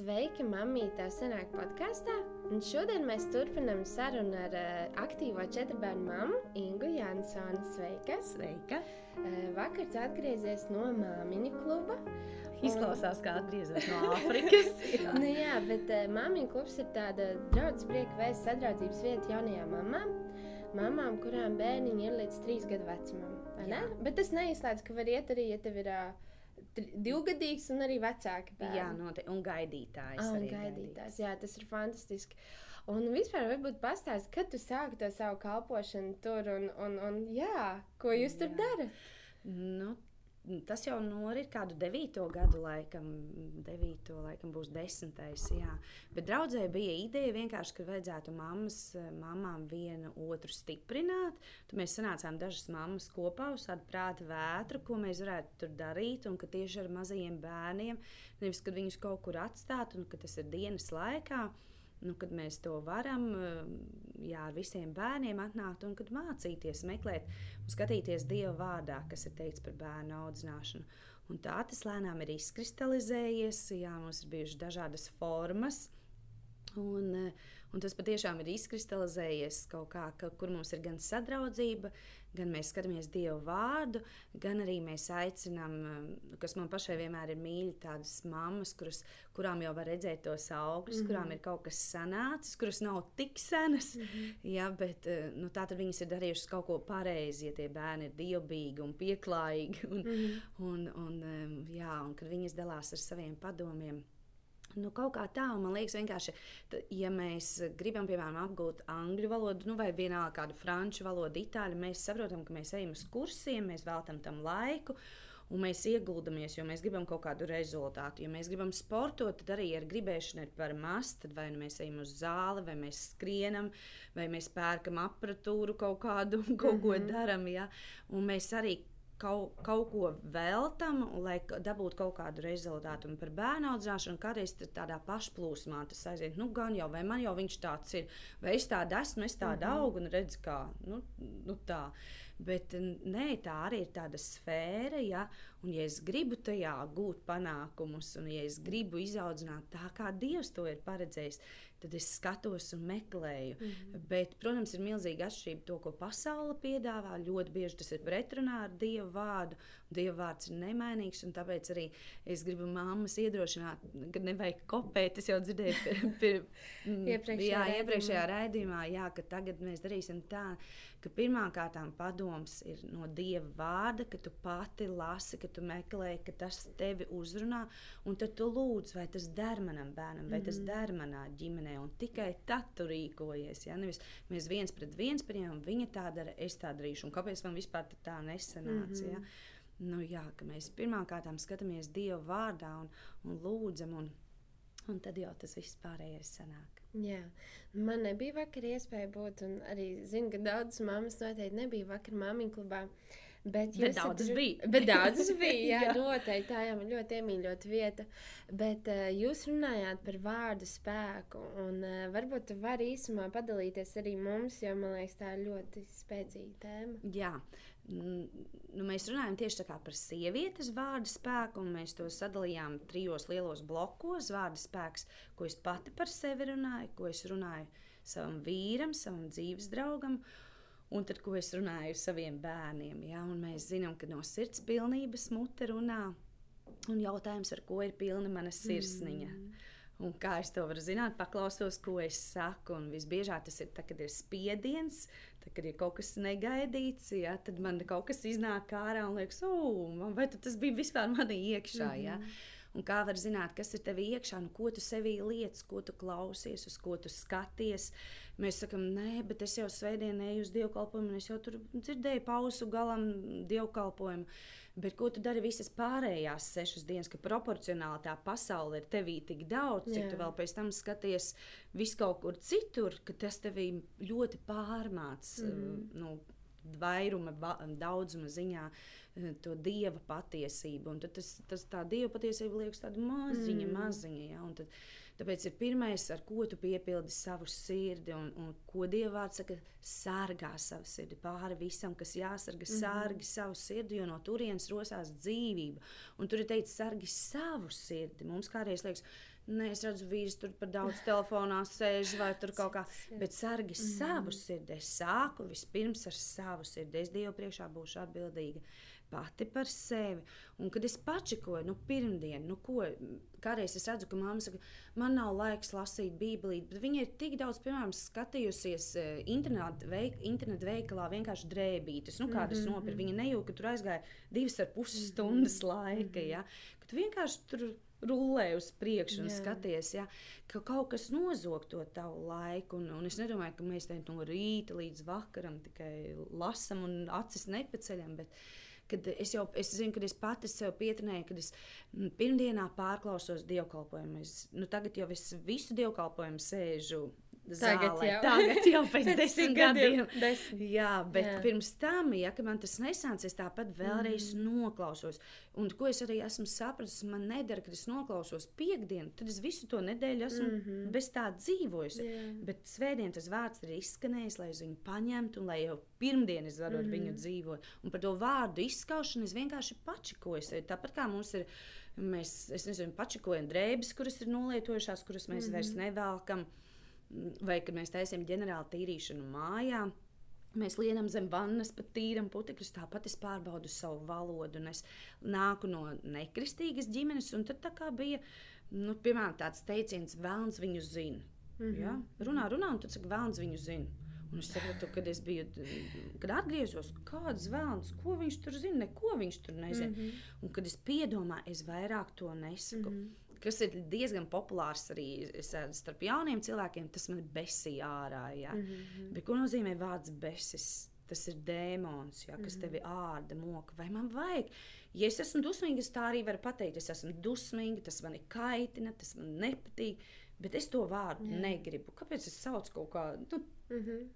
Sveiki, mamītā senāk podkāstā. Un šodien mēs turpinām sarunu ar uh, aktīvo četru bērnu mammu Ingu Jansoni. Sveika! Sveika! Uh, vakar atgriezies no māmiņu kluba. Izklausās, kā atgriezies no Āfrikas. jā. nu, jā, bet uh, māmiņu klubs ir tāda draudzes prieka vēsts sadraudzības vieta jaunajām mamām. Mamām, kurām bērniņi ir līdz trīs gadu vecumam. Bet tas neizslēdz, ka var iet arī, ja tev ir. Uh, divgadīgs un arī vecāki bērni. Jā, noteikti. Un gaidītājs. Ah, un gaidītājs. Jā, tas ir fantastiski. Un vispār, varbūt pastāstīt, kad tu sāki to savu kalpošanu tur un, un, un jā, ko jūs jā. tur darat? Nu, Tas jau norit kādu devīto gadu, laikam, devīto, laikam būs desmitais. Jā. Bet draudzē bija ideja vienkārši, ka vajadzētu mammas, mamām vienu otru stiprināt. Tad mēs sanācām dažas mammas kopā uz tādu prāta vētru, ko mēs varētu tur darīt. Un ka tieši ar mazajiem bērniem, nevis kad viņus kaut kur atstāt, un ka tas ir dienas laikā nu, kad mēs to varam, eh, jā, ar visiem bērniem atnākt un mācīties, meklēt un skatīties Dieva vārdā, kas ir teikts par bērnu audzināšanu. Un tā tas lēnām ir izkristalizējies, jā, mums ir bijušas dažādas formas. Un, uh, Un tas patiešām ir izkristalizējies kaut kā, ka, kur mums ir gan sadraudzība, gan mēs skatāmies Dievu vārdu, gan arī mēs aicinām, um, kas man pašai vienmēr ir mīļi, tādas mammas, kuras, kurām jau var redzēt tos augļus, mm -hmm. kurām ir kaut kas sanācis, kuras nav tik senas, mm -hmm. ja, bet uh, nu, tā tad viņas ir darījušas kaut ko pareizi, ja tie bērni ir dievbijīgi un pieklājīgi. Un, mm -hmm. un, un, um, jā, un kad viņas dalās ar saviem padomiem. Nu, kaut kā tā, man liekas, vienkārši, ja mēs gribam, piemēram, apgūt angļu valodu, nu, vai vienalga kādu franču valodu, itāļu, mēs saprotam, ka mēs ejam uz kursiem, mēs veltam tam laiku. Un mēs ieguldamies, jo mēs gribam kaut kādu rezultātu. Ja mēs gribam sportot, tad arī ar gribēšanu ir par maz. Tad vai nu mēs ejam uz zāli, vai mēs skrienam, vai mēs pērkam apatūru kaut kādu, kaut ko -hmm. darām. Ja? Un mēs arī kaut, kaut ko veltam, lai dabūtu kaut kādu rezultātu. Un par bērnu audzināšanu kādreiz tādā pašplūsmā tas aiziet. Nu, gan jau, vai man jau viņš tāds ir, vai es tādu esmu, es tādu mm -hmm. augu un redzu, kā nu, nu tā. Bet nē, tā arī ir tāda sfēra, ja, un ja es gribu tajā gūt panākumus, un ja es gribu izaudzināt tā, kā Dievs to ir paredzējis, tad es skatos un meklēju. Mm -hmm. Bet, protams, ir milzīga atšķirība to, ko pasaule piedāvā. Ļoti bieži tas ir pretrunā ar Dieva vārdu. Dieva vārds ir nemainīgs, un tāpēc arī es gribu mammas iedrošināt, ka nevajag kopēt. Es jau dzirdēju, pir, pir, iepriekšējā, jā, iepriekšējā raidījumā, jā, ka tagad mēs darīsim tā ka pirmkārt padoms ir no Dieva vārda, ka tu pati lasi, ka tu meklē, ka tas tevi uzrunā, un tad tu lūdz, vai tas der manam bērnam, vai mm -hmm. tas mhm. der manā ģimenē, un tikai tad tu rīkojies. Ja? Nevis mēs viens pret viens pieņemam, viņa tā dara, es tā darīšu, un kāpēc man vispār tā nesanāca. Mm -hmm. ja? nu, jā, mēs pirmkārt skatāmies Dieva vārdā un, un lūdzam, un, un tad jau tas viss pārējais sanāk. Jā, man nebija vakar iespēja būt, un arī zinu, ka daudzas mammas noteikti nebija vakar māmiņu klubā. Bet, bet daudzas esat, bija. Bet daudzas bija, jā, jā. noteikti. Tā jau ir ļoti iemīļota vieta. Bet uh, jūs runājāt par vārdu spēku, un uh, varbūt jūs varat īsumā padalīties arī mums, jo man liekas, tā ir ļoti spēcīga tēma. Jā, uh, nu, mēs runājam tieši par sievietes vārdu spēku, un mēs to sadalījām trijos lielos blokos. Vārdu spēks, ko es pati par sevi runāju, ko es runāju savam vīram, savam dzīves draugam. Un tad, ko es runāju saviem bērniem, ja? un mēs zinām, ka no sirds pilnības mute runā. Un jautājums, ar ko ir pilna mana sirsniņa. Mm. Un kā es to varu zināt, paklausos, ko es saku. Un visbiežāk tas ir tad, kad ir spiediens, tad, kad ir kaut kas negaidīts, ja, tad man kaut kas iznāk ārā un liekas, vai tas bija vispār manī iekšā. Ja? Mm -hmm. Un kā var zināt, kas ir tevī iekšā, nu, ko tu sevī lietas, ko tu klausies, uz ko tu skaties. Mēs sakām, nē, bet es jau svētdienā eju uz dievkalpojumu, un es jau tur dzirdēju pausu galam dievkalpojumu. Bet ko tu dari visas pārējās sešas dienas, ka proporcionāli tā pasaule ir tevī tik daudz, cik Jā. tu vēl pēc tam skaties vis kaut kur citur, ka tas tevī ļoti pārmāc. Mm -hmm. nu, Vairuma, daudzuma ziņā eh, to dieva patiesību. Un tad tas, tas tā dieva patiesība liekas tāda maziņa, mm. maziņa. Ja? Un tad, Tāpēc ir pirmais, ar ko tu piepildi savu sirdi, un, un ko Dievs saka, sargā savu sirdi pāri visam, kas jāsargā, mm -hmm. sargi savu sirdi, jo no turienes rosās dzīvība. Un tur ir teikts, sargi savu sirdi. Mums kādreiz liekas, Nē, es redzu, vīrs tur par daudz telefonā sēž vai tur kaut kā. Bet sargi mm. savu sirdi. Es sāku vispirms ar savu sirdi. Es Dievu priekšā būšu atbildīga pati par sevi. Un kad es pačikoju, nu, pirmdien, nu, ko, kādreiz es redzu, ka mamma saka, man nav laiks lasīt Bībeli, bet viņa ir tik daudz, piemēram, skatījusies uh, internetu veik, internet veikalā vienkārši drēbītes, nu, kādas mm -hmm. nopirkt. Viņa nejūt, ka tur aizgāja divas ar pus mhm. stundas laika, ja, ka tu vienkārši tur rullē uz priekšu un Jā. skaties, ja, ka kaut kas nozog to tavu laiku. Un, un es nedomāju, ka mēs te no rīta līdz vakaram tikai lasām un acis nepaceļam. Bet, kad es jau es zinu, ka es pati sev pietrenēju, kad es pirmdienā pārklausos dievkalpojumu. Es, nu, tagad jau es visu dievkalpojumu sēžu Tagad zālē. jau, Tagad jau pēc desmit gadiem. Desmit. Jā, bet jā. pirms tam, ja man tas nesāca, es tāpat vēlreiz mm. noklausos. Un ko es arī esmu sapratis, man nedara, kad es noklausos piekdienu, tad es visu to nedēļu esmu mm -hmm. bez tā dzīvojusi. Yeah. Bet svētdien tas vārds ir izskanējis, lai es viņu paņemtu un lai jau pirmdien es varu mm -hmm. ar viņu mhm. dzīvot. Un par to vārdu izskaušanu es vienkārši pačikoju. Tāpat kā mums ir. Mēs, es nezinu, pačikojam drēbes, kuras ir nolietojušās, kuras mēs mm -hmm. vairs nevelkam vai kad mēs taisām ģenerālu tīrīšanu mājā. Mēs lienam zem vannas, pat tīram putekļus. Tāpat es pārbaudu savu valodu. Es nāku no nekristīgas ģimenes, un tad bija nu, piemēram tāds teiciens, vēlams viņu zina. Mm -hmm. ja? Runā, runā, un tad saka, vēlams viņu zina. Un es saprotu, kad es biju, kad atgriezos, kāds vēlams, ko viņš tur zina, neko viņš tur nezina. Mm -hmm. Un kad es piedomāju, es vairāk to nesaku. Mm -hmm kas ir diezgan populārs arī starp jauniem cilvēkiem, tas man besīja ārā. Ja? Mm -hmm. Bet ko nozīmē vārds besis? Tas ir dēmons, ja, kas mm -hmm. tevi ārda, moka. Vai man vajag? Ja es esmu dusmīga, es tā arī varu pateikt. Es esmu dusmīga, tas man kaitina, tas man nepatīk. Bet es to vārdu Jā. negribu. Kāpēc es saucu kaut kādu? Nu, mm -hmm.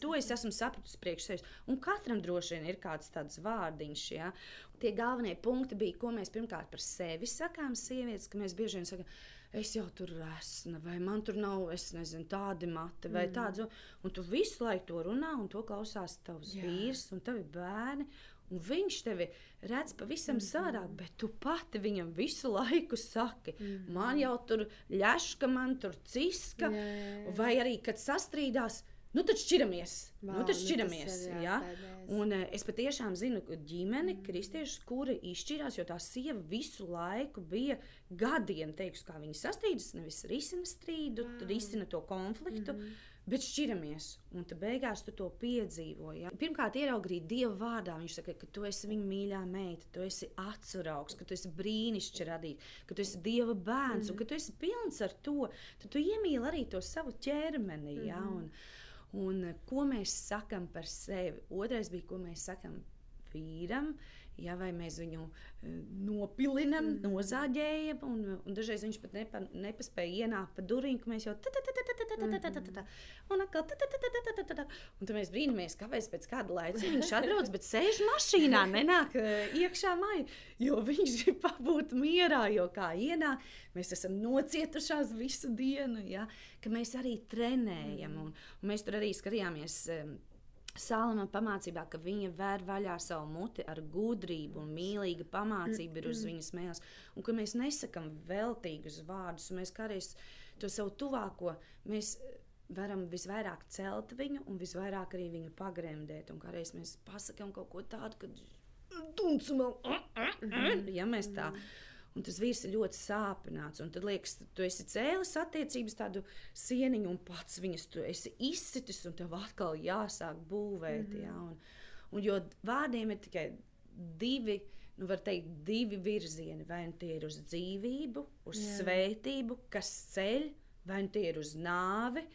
To es esmu sapratusi priekš sevis. Un katram droši vien ir kāds tāds vārdiņš. Ja? Tie galvenie punkti bija, ko mēs pirmkārt par sevi sakām, sievietes, ka mēs bieži vien sakām, es jau tur esmu, vai man tur nav, es nezinu, tādi mati vai mm. tāds. Un tu visu laiku to runā, un to klausās tavs Jā. vīrs un tavi bērni. Un viņš tevi redz pavisam mm savādāk, bet tu pati viņam visu laiku saki, mm man jau tur ļaška, man tur ciska, jā, jā, jā. vai arī, kad sastrīdās, nu tad šķiramies. Wow, nu tad nu šķiramies. Nu ir, jā, ja? Un uh, es patiešām zinu ģimeni, mm. kristiešus, kuri izšķirās, jo tā sieva visu laiku bija gadiem, teikšu, kā viņi sastrīdas, nevis risina strīdu, wow. risina to konfliktu. Mm -hmm bet šķiramies. Un tad beigās tu to piedzīvoji. Ja? Pirmkārt, ieraudzīt Dieva vārdā. Viņš saka, ka tu esi viņa mīļā meita, tu esi atceraugs, ka tu esi brīnišķīgi radīts, ka tu esi Dieva bērns mm. un ka tu esi pilns ar to. Tad tu iemīli arī to savu ķermeni. Ja? Mm. Un, un ko mēs sakam par sevi? Otrais bija, ko mēs sakam vīram. Ja, vai mēs viņu nopilinam, mm. nozāģējam, un, un dažreiz viņš pat nepa, nepaspēja ienākt pa durvīm, ka mēs jau tā, un atkal tā, un tad mēs brīnamies, kāpēc pēc kāda laika viņš atbrauc, bet sēž mašīnā, nenāk iekšā maijā, jo viņš grib pabūt mierā, jo kā ienāk, mēs esam nocietušās visu dienu, ja, ka mēs arī trenējam, un, un mēs tur arī skatījāmies Salama pamācībā, ka viņa vēr vaļā savu muti ar gudrību un mīlīga pamācība ir uz viņas mēles, un ka mēs nesakām veltīgus vārdus, un mēs kādreiz to savu tuvāko mēs varam visvairāk celt viņu un visvairāk arī viņu pagremdēt, un kādreiz mēs pasakām kaut ko tādu, ka dunc man, ja mēs tā. Un tas vīrs ir ļoti sāpināts. Un tad liekas, tu esi cēlis attiecības tādu sieniņu, un pats viņas tu esi izsitis, un tev atkal jāsāk būvēt. Mm -hmm. jā, un, un jo vārdiem ir tikai divi. Nu, var teikt, divi virzieni. Vai nu tie ir uz dzīvību, uz Jā. svētību, kas ceļ, vai nu tie ir uz nāvi,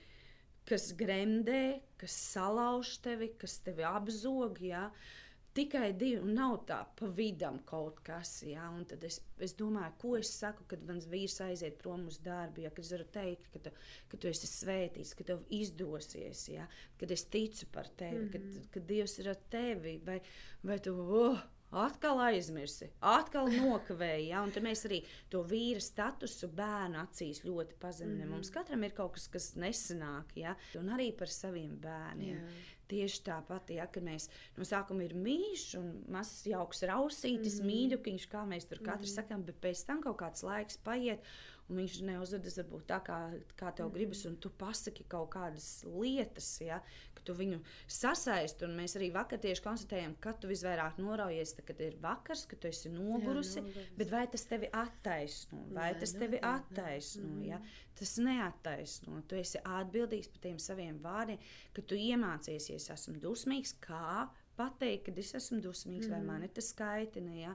kas gremdē, kas salauž tevi, kas tevi apzog. Ja? Uh, tikai divi, un nav tā pa vidam kaut kas. Ja? Un tad es, es domāju, ko es saku, kad mans vīrs aiziet prom uz darbu. Ja? Kad es varu teikt, ka tu, ka tu esi svētīts, ka tev izdosies, ja? kad es ticu par tevi, mm -hmm. kad, kad Dievs ir ar tevi. Vai, vai tu, oh, Atkal aizmirsi, atkal nokavēji. Ja? Tad mēs arī to vīra statusu bērnu acīs ļoti pazeminām. Mm -hmm. Mums katram ir kaut kas, kas nesanāk, ja? un arī par saviem bērniem. Yeah. Tieši tāpat, ja mēs no sākuma ir mīļš un mazs jauks rausītis, mm -hmm. mīļukiņš, kā mēs tur katrs mm -hmm. sakām, bet pēc tam kaut kāds laiks paiet. Un viņš neuzvedas varbūt tā, kā, kā tev gribas, un tu pasaki kaut kādas lietas, ja, ka tu viņu sasaisti. Un mēs arī vakar tieši konstatējam, ka tu visvairāk noraujies, tad, kad ir vakars, kad tu esi nogurusi, Jā, bet vai tas tevi attaisno, vai Nē, tas tevi nu, attaisno, mm. ja? tas neattaisno. Tu esi atbildīgs par tiem saviem vārdiem, ka tu iemācīsies, es esmu dusmīgs, kā pateikt, ka es esmu dusmīgs, mm. vai man ir tas skaitina, ja?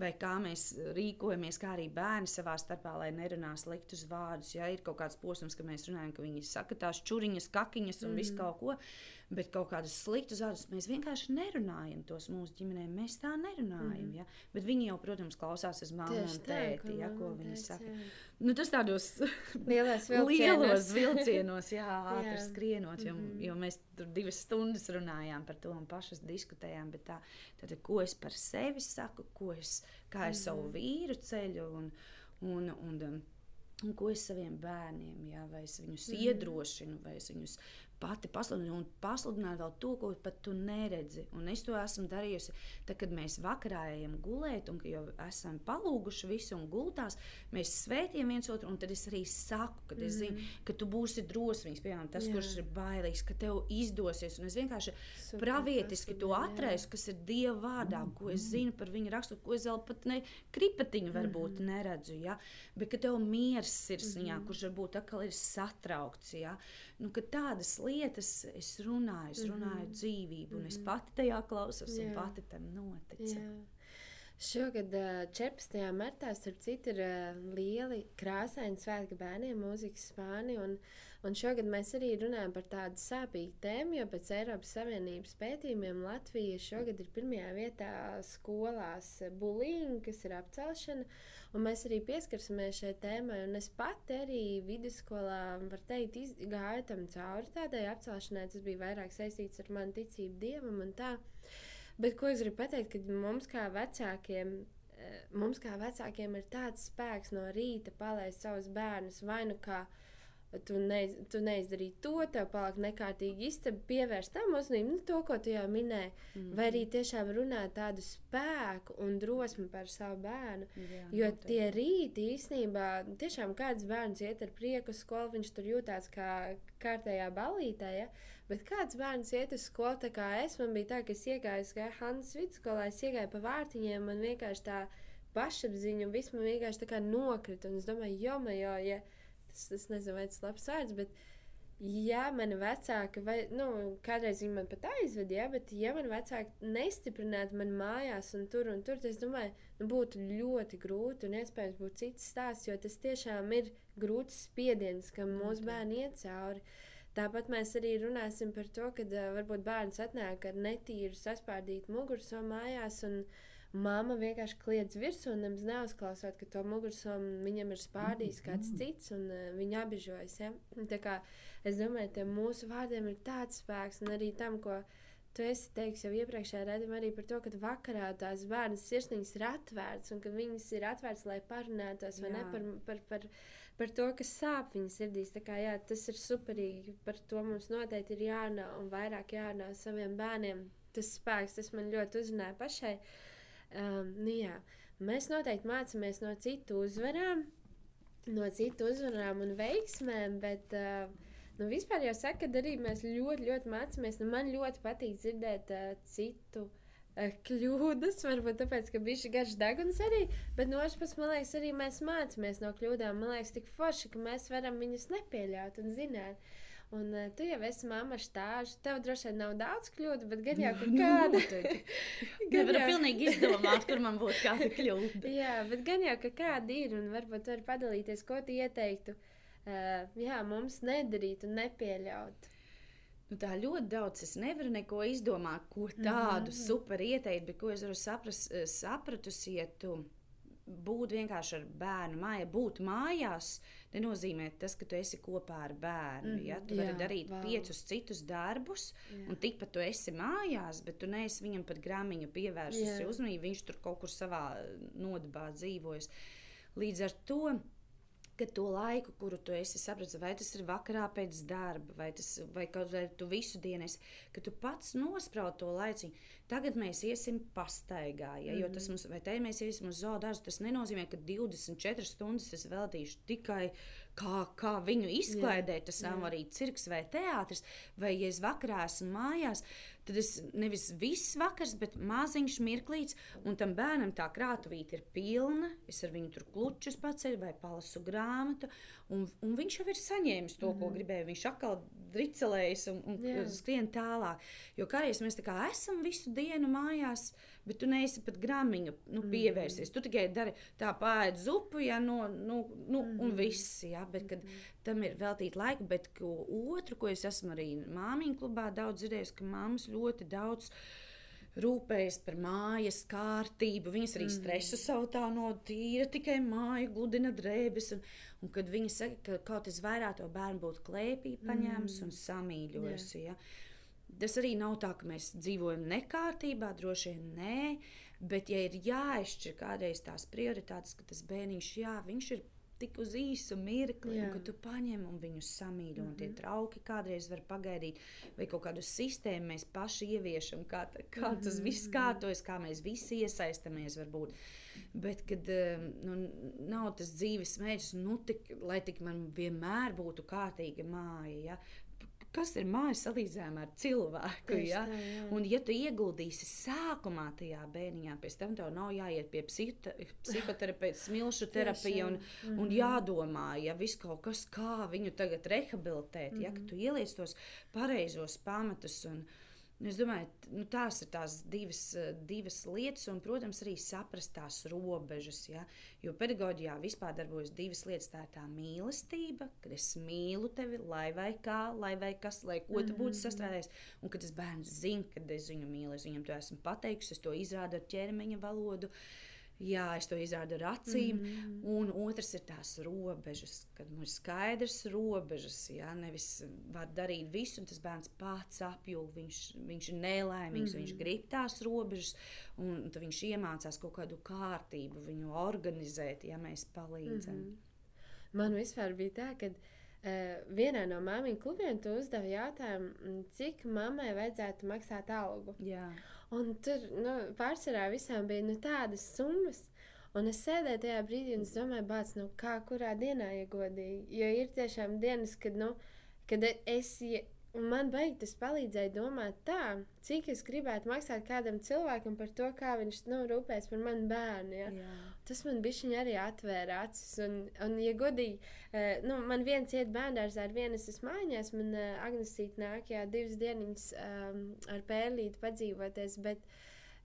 vai kā mēs rīkojamies, kā arī bērni savā starpā, lai nerunā sliktus vārdus. Ja ir kaut kāds posms, ka mēs runājam, ka viņi saka tās čuriņas, kakiņas un mm. visu kaut ko. Bet kaut kādus sliktus vārdus mēs vienkārši nerunājam tos mūsu ģimenē. Mēs tā nerunājam. Mm. Ja? Bet viņi jau, protams, klausās uz māmu un tēti, ja, ko viņi teic, saka. Jā. Nu, tas tādos lielos vilcienos, lielos vilcienos jā, ātri jā. skrienot, jo, mm -hmm. jo mēs tur divas stundas runājām par to un pašas diskutējām. Tā, tad, ko es par sevi saku, ko es, kā es mm -hmm. savu vīru ceļu un, un, un, un, un ko es saviem bērniem, jā, vai es viņus mm iedrošinu, vai es viņus pati pasludinu un pasludināt vēl to, ko pat tu neredzi. Un es to esmu darījusi, tad, kad mēs vakarā ejam gulēt, un jau esam palūguši visu un gultās, mēs svētījam viens otru, un tad es arī saku, ka es zinu, mm. ka tu būsi drosmīgs, piemēram, tas, jā. kurš ir bailīgs, ka tev izdosies. Un es vienkārši Super, pravietiski to atraisu, kas ir Dieva vārdā, mm. ko es zinu par viņa raksturu, ko es vēl pat ne kripatiņu varbūt mm. neredzu, ja? bet ka tev miers sirsniņā, mm. kurš varbūt atkal ir satraukts. Ja? nu, tādas lietas es runāju, es runāju mm -hmm. dzīvību, un es mhm. pati tajā klausos, Jā. un pati tam noticu. Jā. Šogad, 14. martā, starp citu, ir lieli krāsaini svētki bērniem, mūzikas spāni. Un, un šogad mēs arī runājam par tādu sāpīgu tēmu, jo pēc Eiropas Savienības pētījumiem Latvija šogad ir pirmajā vietā skolās bulīņa, kas ir apcelšana. Un mēs arī pieskarsimies šai tēmai. Es pati arī vidusskolā, var teikt, iz, gāju tam cauri tādai apcelšanai. Tas bija vairāk saistīts ar manu ticību dievam un tā. Bet ko es gribu pateikt, ka mums kā vecākiem. Eh, mums kā vecākiem ir tāds spēks no rīta palaist savus bērnus vai nu kā tu, neiz, tu neizdarīji to, tev paliek nekārtīgi istaba, pievērst tam uzmanību, nu, to, ko tu jau minēji. Mm -hmm. Vai arī tiešām runāt tādu spēku un drosmi par savu bērnu. Jā, jo noteikti. tie rīti īstenībā, tiešām kāds bērns iet ar prieku skolu, viņš tur jūtās kā kārtējā balītē. Ja? Bet kāds bērns iet uz skolu, tā kā es, man bija tā, ka es iegāju, kā Hannes vidusskolā, es iegāju pa vārtiņiem, man vienkārši tā pašapziņa, viss man vienkārši tā kā nokrita. Un es domāju, jo, jo, ja. ja tas, es nezinu, vai tas labs vārds, bet, ja mani vecāki, vai, nu, kādreiz viņi man pat aizved, ja, bet, ja mani vecāki nestiprinātu man mājās un tur un tur, tad es domāju, nu, būtu ļoti grūti un iespējams būtu cits stāsts, jo tas tiešām ir grūts spiediens, kam mūsu bērni iet cauri. Tāpat mēs arī runāsim par to, ka uh, varbūt bērns atnāk ar netīru saspārdītu mugursomu mājās un Māma vienkārši kliedz virsū un nemaz neuzklausot, ka to mugursomu viņam ir spārdījis kāds cits un uh, viņa apbežojas. Ja? Tā kā es domāju, ka mūsu vārdiem ir tāds spēks un arī tam, ko tu esi teiks jau iepriekšējā redzamā arī par to, ka vakarā tās bērnas sirsniņas ir atvērts un ka viņas ir atvērts, lai parunātos vai jā. ne par, par, par, par to, kas sāp viņas sirdīs. Kā jā, tas ir superīgi, par to mums noteikti ir jārunā un vairāk jārunā saviem bērniem. Tas spēks, tas man ļoti uzrunāja pašai. Um, nu jā, mēs noteikti mācāmies no citu uzvarām, no citu uzvarām un veiksmēm, bet uh, nu, vispār jau saka, ka arī mēs ļoti, ļoti mācāmies. Nu, man ļoti patīk dzirdēt uh, citu kļūdas, varbūt tāpēc, ka bija šis garš deguns arī, bet no otras puses, man liekas, arī mēs mācāmies no kļūdām. Man liekas, tik forši, ka mēs varam viņus nepieļaut un zināt. Un uh, tu jau esi mamma stāžu. Tev droši vien nav daudz kļūdu, bet gan jau nu, kāda. gan jau pilnīgi izdomāt, kur man būtu kāda kļūda. jā, bet gan jau kāda ir un varbūt var padalīties, ko tu ieteiktu. Uh, jā, mums nedarīt un nepieļaut. Nu, tā ļoti daudz. Es nevaru neko izdomāt, ko tādu mm -hmm. super ieteikt, bet ko es varu saprast, sapratusi, ja tu būt vienkārši ar bērnu mājā, būt mājās, nenozīmē tas, ka tu esi kopā ar bērnu. Mm, ja? Tu jā, vari darīt vēl. piecus citus darbus, jā. un tikpat tu esi mājās, bet tu neesi viņam pat grāmiņu pievērsusi uzmanību. Viņš tur kaut kur savā nodabā dzīvojas. Līdz ar to ka to laiku, kuru tu esi sapratis, vai tas ir vakarā pēc darba, vai, tas, vai kaut vai tu visu dienu esi, ka tu pats nospraud to laiciņu. Tagad mēs iesim pastaigā, ja, jo tas mums, vai te mēs iesim uz zoodārzu, tas nenozīmē, ka 24 stundas es veltīšu tikai kā, kā viņu izklaidēt. Tas nav arī cirks vai teātris, vai ja es vakarā esmu mājās, tad es nevis viss vakars, bet maziņš mirklīts, un tam bērnam tā krātuvīte ir pilna. Es ar viņu tur klučus paceļu vai palasu grāmatu, un, un viņš jau ir saņēmis to, mm -hmm. ko gribēja. Viņš atkal dricelējas un, un Jā. skrien tālāk. Jo kādreiz mēs tā kā esam visu dienu mājās, bet tu neesi pat grāmiņu nu, pievērsies. Tu tikai dari tā pāri zupu, ja, no, nu, nu, un viss. Ja, bet, kad tam ir veltīta laika, bet ko otru, ko es esmu arī māmiņu klubā daudz dzirdējis, ka mammas ļoti daudz rūpējas par mājas kārtību. Viņas arī stresu savu tā no tīra, tikai māja gludina drēbes. Un, un kad viņi saka, ka kaut kas vairāk to bērnu būtu klēpī paņēmis un samīļojis. Ja? Tas arī nav tā, ka mēs dzīvojam nekārtībā, droši vien nē, bet ja ir jāizšķir kādreiz tās prioritātes, ka tas bērniņš, jā, viņš ir tik uz īsu mirkli, Jā. un ka tu paņem un viņu samīļo. Un tie trauki kādreiz var pagaidīt, vai kaut kādu sistēmu mēs paši ieviešam, kā, kā tas viss kārtojas, kā mēs visi iesaistamies. Varbūt. Bet, kad um, nu, nav tas dzīves mērķis, nu, tik, lai tik man vienmēr būtu kārtīga māja. Ja? Kas ir māja salīdzinājumā ar cilvēku? Ja? tā, jā. Un, ja tu ieguldīsi sākumā tajā bērniņā, pēc tam tev nav jāiet pie psihoterapeita, smilšu terapija un, un jādomā, ja viss kaut kas, kā viņu tagad rehabilitēt, ja ka tu ieliec tos pareizos pamatus. Un, nu, Es domāju, nu, tās ir tās divas, eh, divas lietas, un, protams, arī saprast tās robežas. Ja? Jo pedagoģijā vispār darbojas divas lietas. Tā ir tā mīlestība, kad es mīlu tevi, lai vai kā, lai vai kas, lai ko tu būtu sastrādājis. Un kad tas bērns zina, ka es viņu mīlu, es viņam to esmu pateikusi, es to izrādu ar ķermeņa valodu. Jā, es to izrādu ar acīm. Mm -hmm. Un otrs ir tās robežas, kad mums ir skaidrs robežas. Jā, nevis var darīt visu, un tas bērns pats apjūg. Viņš, viņš ir nelaimīgs, mm -hmm. viņš grib tās robežas, un viņš iemācās kaut kādu kārtību, viņu organizēt, ja mēs palīdzam. Mm -hmm. Man vispār bija tā, ka uh, vienā no māmiņu klubiem tu uzdevi jautājumu, cik mammai vajadzētu maksāt algu. Jā, Un tur nu, pārsvarā visām bija nu, tādas summas. Un es sēdēju tajā brīdī un domāju, bāc, nu, kā kurā dienā iegodīgi. Jo ir tiešām dienas, kad, nu, kad es. Un man beigās tas palīdzēja domāt tā, cik es gribētu maksāt kādam cilvēkam par to, kā viņš nu, rūpēs par manu bērnu. Ja? jā. Tas man bija arī atvēra acis. Un, un ja godīgi, eh, nu, man viens iet bērngārzā, ar vienu es esmu mājās, man uh, Agnesīte nāk, jā, divas dienas um, ar pērlīti padzīvoties. Bet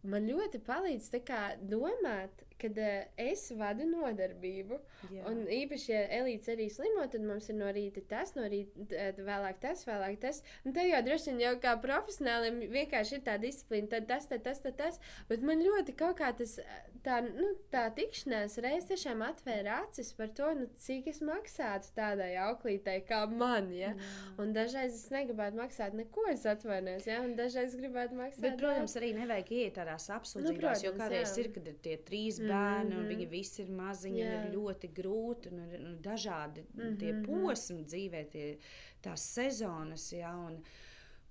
man ļoti palīdz kā, domāt, kad uh, es vadu nodarbību. Jā. Un īpaši, ja Elīze arī slimo, tad mums ir no rīta tas, no rīta eh, vēlāk tas, vēlāk tas. Un te jau droši vien jau kā profesionālim vienkārši ir tā disciplīna, tad tas, tad tas, tad tas. Bet man ļoti kaut kā tas, eh, tā, nu, tā tikšanās reiz tiešām atvēra acis par to, nu, cik es maksātu tādai auklītei kā man. Ja? Un dažreiz es negribētu maksāt neko, es atvainojos, ja? un dažreiz gribētu maksāt. Bet, protams, arī nevajag iet tādās apsūdzībās, nu, jo protams, kādreiz jā. ir, kad ir tie trīs mm -hmm. un Mhm. viņi visi ir maziņi, Jā. un ir ļoti grūti, un ir nu, dažādi mm -hmm. tie Mhm, posmi dzīvē, tie, tās sezonas. Jā, un,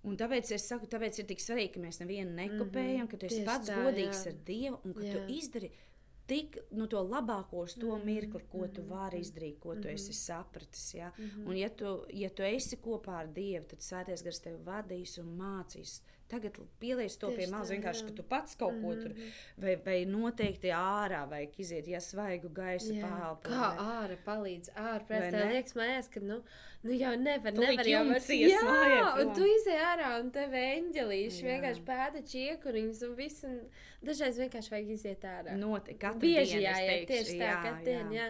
Un tāpēc es saku, tāpēc ir tik svarīgi, ka mēs nevienu nekopējam, mm -hmm. ka tu esi Tieši pats tā, godīgs jā. ar Dievu un ka jā. Tu izdari tik nu, to labāko uz to mirkli, ko tu mhm, vari izdarīt, ko tu esi sapratis. Ja? Un, ja tu, ja tu esi kopā ar Dievu, tad Svētais Gars tevi vadīs un mācīs. Tagad pieliec to Tieši pie malas, vienkārši, jā. ka tu pats kaut ko tur, vai, vai noteikti ārā, vai iziet, ja svaigu gaisu Jā. pāri. Kā ārā palīdz? Ārā Vai prasa, liekas, mājās, ka, nu, nu jau nevar, Tu nevar jau vairs- ies Jā, mājā un tu izej ārā, un tev eņģelīši Jā. vienkārši pēda čiekuriņus un viss, un dažreiz vienkārši vajag iziet ārā. Noteikti, katru Bieži dienu, es jāiet tieši tā, jā, ka dienu, jā.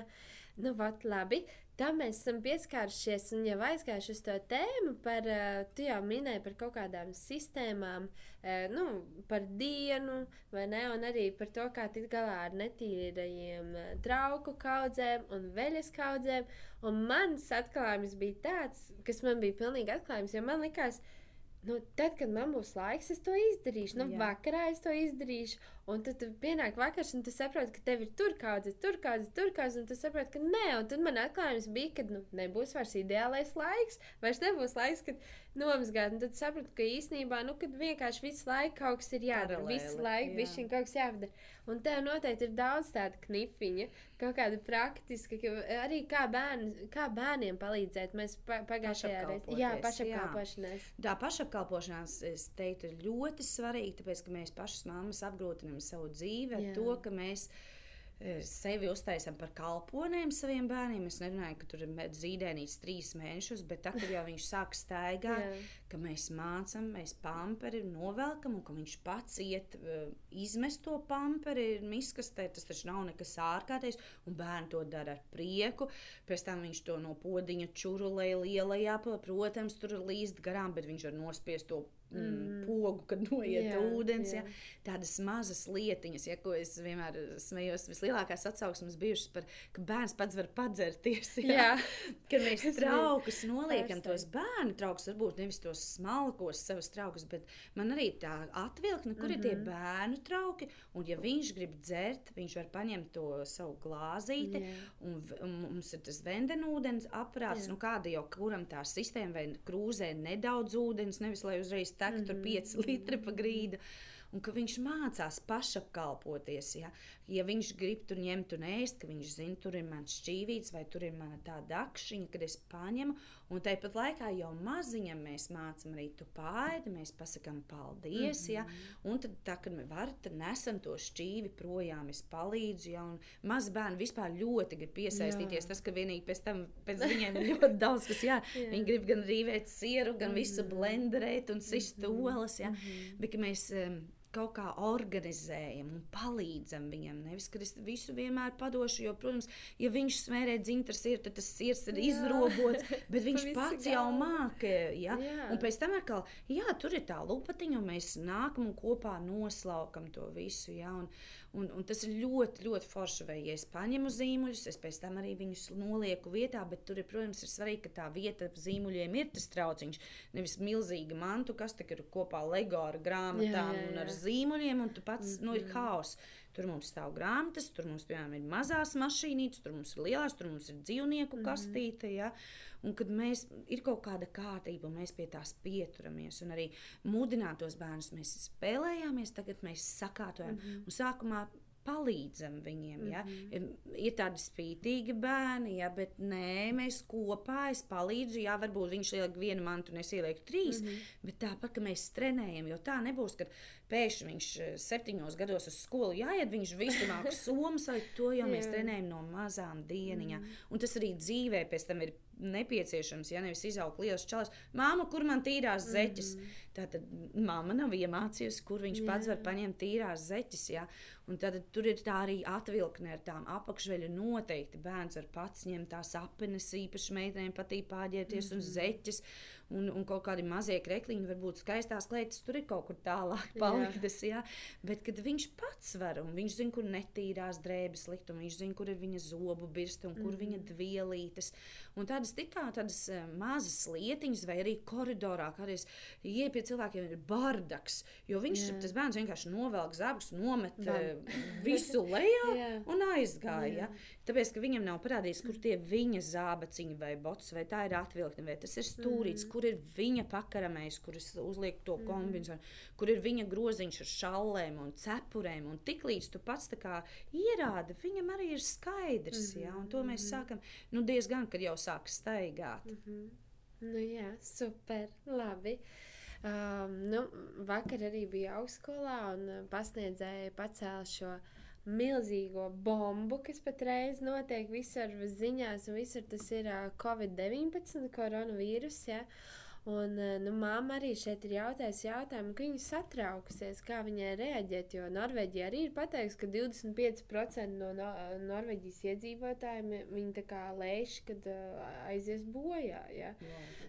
Nu, vat, labi. Tā mēs esam pieskārušies un jau aizgājuši uz to tēmu par, eh, tu jau minēji par kaut kādām sistēmām, eh, nu, par dienu, vai ne, un arī par to, kā tikt galā ar netīrajiem eh, trauku kaudzēm un veļas kaudzēm. Un mans atklājums bija tāds, kas man bija pilnīgi atklājums, jo man likās, Nu, tad, kad man būs laiks, es to izdarīšu. Nu, Jā. vakarā es to izdarīšu. Un tad pienāk vakars, un tu saproti, ka tev ir tur kas, tur kas, tur kas, un tu saproti, ka nē, un tad man atklājums bija, ka nu, nebūs vairs ideālais laiks, vairs nebūs laiks, kad nomazgāt. Un tad sapratu, ka īsnībā, nu, kad vienkārši visu laiku kaut kas ir jādara, Paralēli, visu laiku jā. bišķiņ kaut kas jādara. Un tev noteikti ir daudz tādu knifiņu, kaut kāda praktiska, ka arī kā, bērni, kā bērniem palīdzēt. Mēs pa, pagājušajā reizē, jā, Pašapkalpoties, jā. pašapkalpošanās. Tā pašapkalpošanās, es teiktu, ir ļoti svarīga, tāpēc, ka mēs pašas mammas apgrūtinām savu dzīvi ar Jā. to, ka mēs e, sevi uztaisām par kalponiem saviem bērniem. Es nerunāju, ka tur ir zīdēnīts trīs mēnešus, bet tad, kad jau viņš sāk staigāt. Ka mēs mācām, mēs pamperi novelkam, un ka viņš pats iet uh, izmest to pamperi miskastē, tas taču nav nekas ārkārtējs, un bērni to dara ar prieku. Pēc tam viņš to no podiņa čurulē lielajā, protams, tur līst garām, bet viņš var nospiest to mm, Mm. pogu, kad noiet Jā, ūdens. Ja? jā. Tādas mazas lietiņas, ja, ko es vienmēr smējos, vislielākās atsauksmes bijušas par, ka bērns pats var padzerties. Jā. Kad mēs traukus noliekam, tos bērnu traukus, varbūt nevis tos smalkos savus traukus, bet man arī tā atvilkne, kur mm -hmm. ir tie Mhm. bērnu trauki. Un, ja viņš grib dzert, viņš var paņemt to savu glāzīti. Jā. Un, un mums ir tas vendenūdens aparāts, Jā. nu kāda jau kuram tā sistēma vai krūzē nedaudz ūdens, nevis lai uzreiz tek tur Mhm, 5 litri pa grīdu. Un ka viņš mācās pašapkalpoties. Ja, ja viņš grib tur ņemt un ēst, ka viņš zina, tur ir mans šķīvīts vai tur ir mana tā dakšiņa, kad es paņemu. Un tāpat laikā jau maziņam mēs mācām arī tu pāri, mēs pasakām paldies. Mm -hmm. ja, un tad, tā, kad mēs varam, tad nesam to šķīvi projām, es palīdzu. Ja, un mazi bērni vispār ļoti grib piesaistīties. Jā. Tas, ka vienīgi pēc tam pēc viņiem ir ļoti daudz, kas jā, Jā. viņi grib gan rīvēt sieru, gan visu Mhm. blenderēt un sist Mhm. olas. Ja. Mhm. Bet ka mēs kaut kā organizējam un palīdzam viņam. Nevis, ka es visu vienmēr padošu, jo, protams, ja viņš smērē dzintars, ir, tad tas sirds ir Jā. izrobots, bet viņš pats jau māca. Ja? Jā. Un pēc tam atkal, jā, tur ir tā lupatiņa, un mēs nākam un kopā noslaukam to visu. Ja? Un, un, un tas ir ļoti, ļoti forši. Vai ja es paņemu zīmuļus, es pēc tam arī viņus nolieku vietā, bet tur, ir, protams, ir svarīgi, ka tā vieta zīmuļiem ir tas trauciņš. Nevis milzīga mantu, kas tur ir kopā LEGO ar grāmatām Jā, jā, un ar jā. zīmuļiem, un tu pats, mm -hmm. nu, ir Mhm. haoss. Tur mums stāv grāmatas, tur mums, piemēram, ir mazās mašīnītes, tur mums ir lielās, tur mums ir dzīvnieku Mhm. kastīte. Ja? Un kad mēs ir kaut kāda kārtība, mēs pie tās pieturamies, un arī mudināt tos bērnus, mēs spēlējāmies, tagad mēs sakārtojam. Mhm. Un sākumā palīdzam viņiem. Ja? Mhm. Ir, ir tādi spītīgi bērni, ja, bet nē, mēs kopā es palīdzu. Jā, varbūt viņš ieliek vienu mantu, un es ielieku trīs. Mhm. Bet tāpat, ka mēs trenējam, jo tā nebūs, ka pēkšņi viņš eh, septiņos gados uz skolu jāiet, viņš visu māku somas, vai to jau mēs trenējam no mazām dieniņām. Mhm. Un tas arī dzīvē pēc tam ir nepieciešams, ja nevis izaugt liels čalis. Māma, kur man tīrās zeķes? Mhm. Tātad mamma nav iemācījusi, kur viņš Jā. pats var paņemt tīrās zeķes. Ja? Un tad tur ir tā arī atvilkne ar tām apakšveļu. Noteikti bērns var pats ņemt tās apenes, īpaši meitenēm patīk pārģērbties mm -hmm. un zeķes. Un, un kaut kādi mazie krekliņi, varbūt skaistās kleitas, tur ir kaut kur tālāk. Jā. Bet kad viņš pats var, un viņš zina, kur netīrās drēbes likt, un viņš zina, kur ir viņa zobu birsta un kur mm viņa Mhm. dvielītes. Un tādas tikā tādas eh, mazas lietiņas, vai arī koridorā, kad es ieeju pie cilvēkiem, ir bardaks. Jo viņš, Jā. tas bērns vienkārši novelk zābakus, nomet Vam. eh, visu lejā Jā. un aizgāja. Jā. Tāpēc, ka viņam nav parādījis, kur tie viņa zābaciņi vai bots, vai tā ir atvilkne, vai tas ir stūrīts, Mhm. kur ir viņa pakaramējs, kur es uzlieku to kombināciju, kur ir viņa groziņš ar šallēm un cepurēm. Un tiklīdz tu pats tā kā ierādi, viņam arī ir skaidrs. Ja? Un to mēs Mhm. sākam nu, diezgan, kad jau sāk staigāt. Mhm. Nu, jā, super. Labi. Um, nu, vakar arī bija augstskolā un uh, pasniedzēja pacēla šo milzīgo bombu, kas patreiz notiek visur ziņās, un visur tas ir uh, Covid-19 koronavīrus. Ja? Un, uh, nu, māma arī šeit ir jautājusi jautājumu, ka viņa satraukusies, kā viņai reaģēt, jo Norvēģija arī ir pateikusi, ka 25% no, no Norvēģijas iedzīvotājiem viņi tā kā lēš, kad uh, aizies bojā. Ja?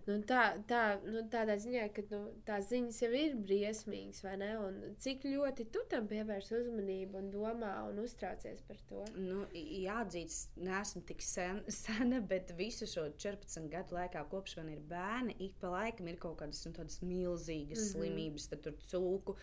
Nu, tā, tā, nu, tādā ziņā, ka nu, tās ziņas jau ir briesmīgas, vai ne? Un cik ļoti tu tam pievērs uzmanību un domā un uztraucies par to? Nu, jāatzīst, neesmu tik sen, sena, bet visu šo 14 gadu laikā, kopš man ir bērni, ik pa laikam ir kaut kādas nu, milzīgas mm. -hmm. slimības, tad tur cūku.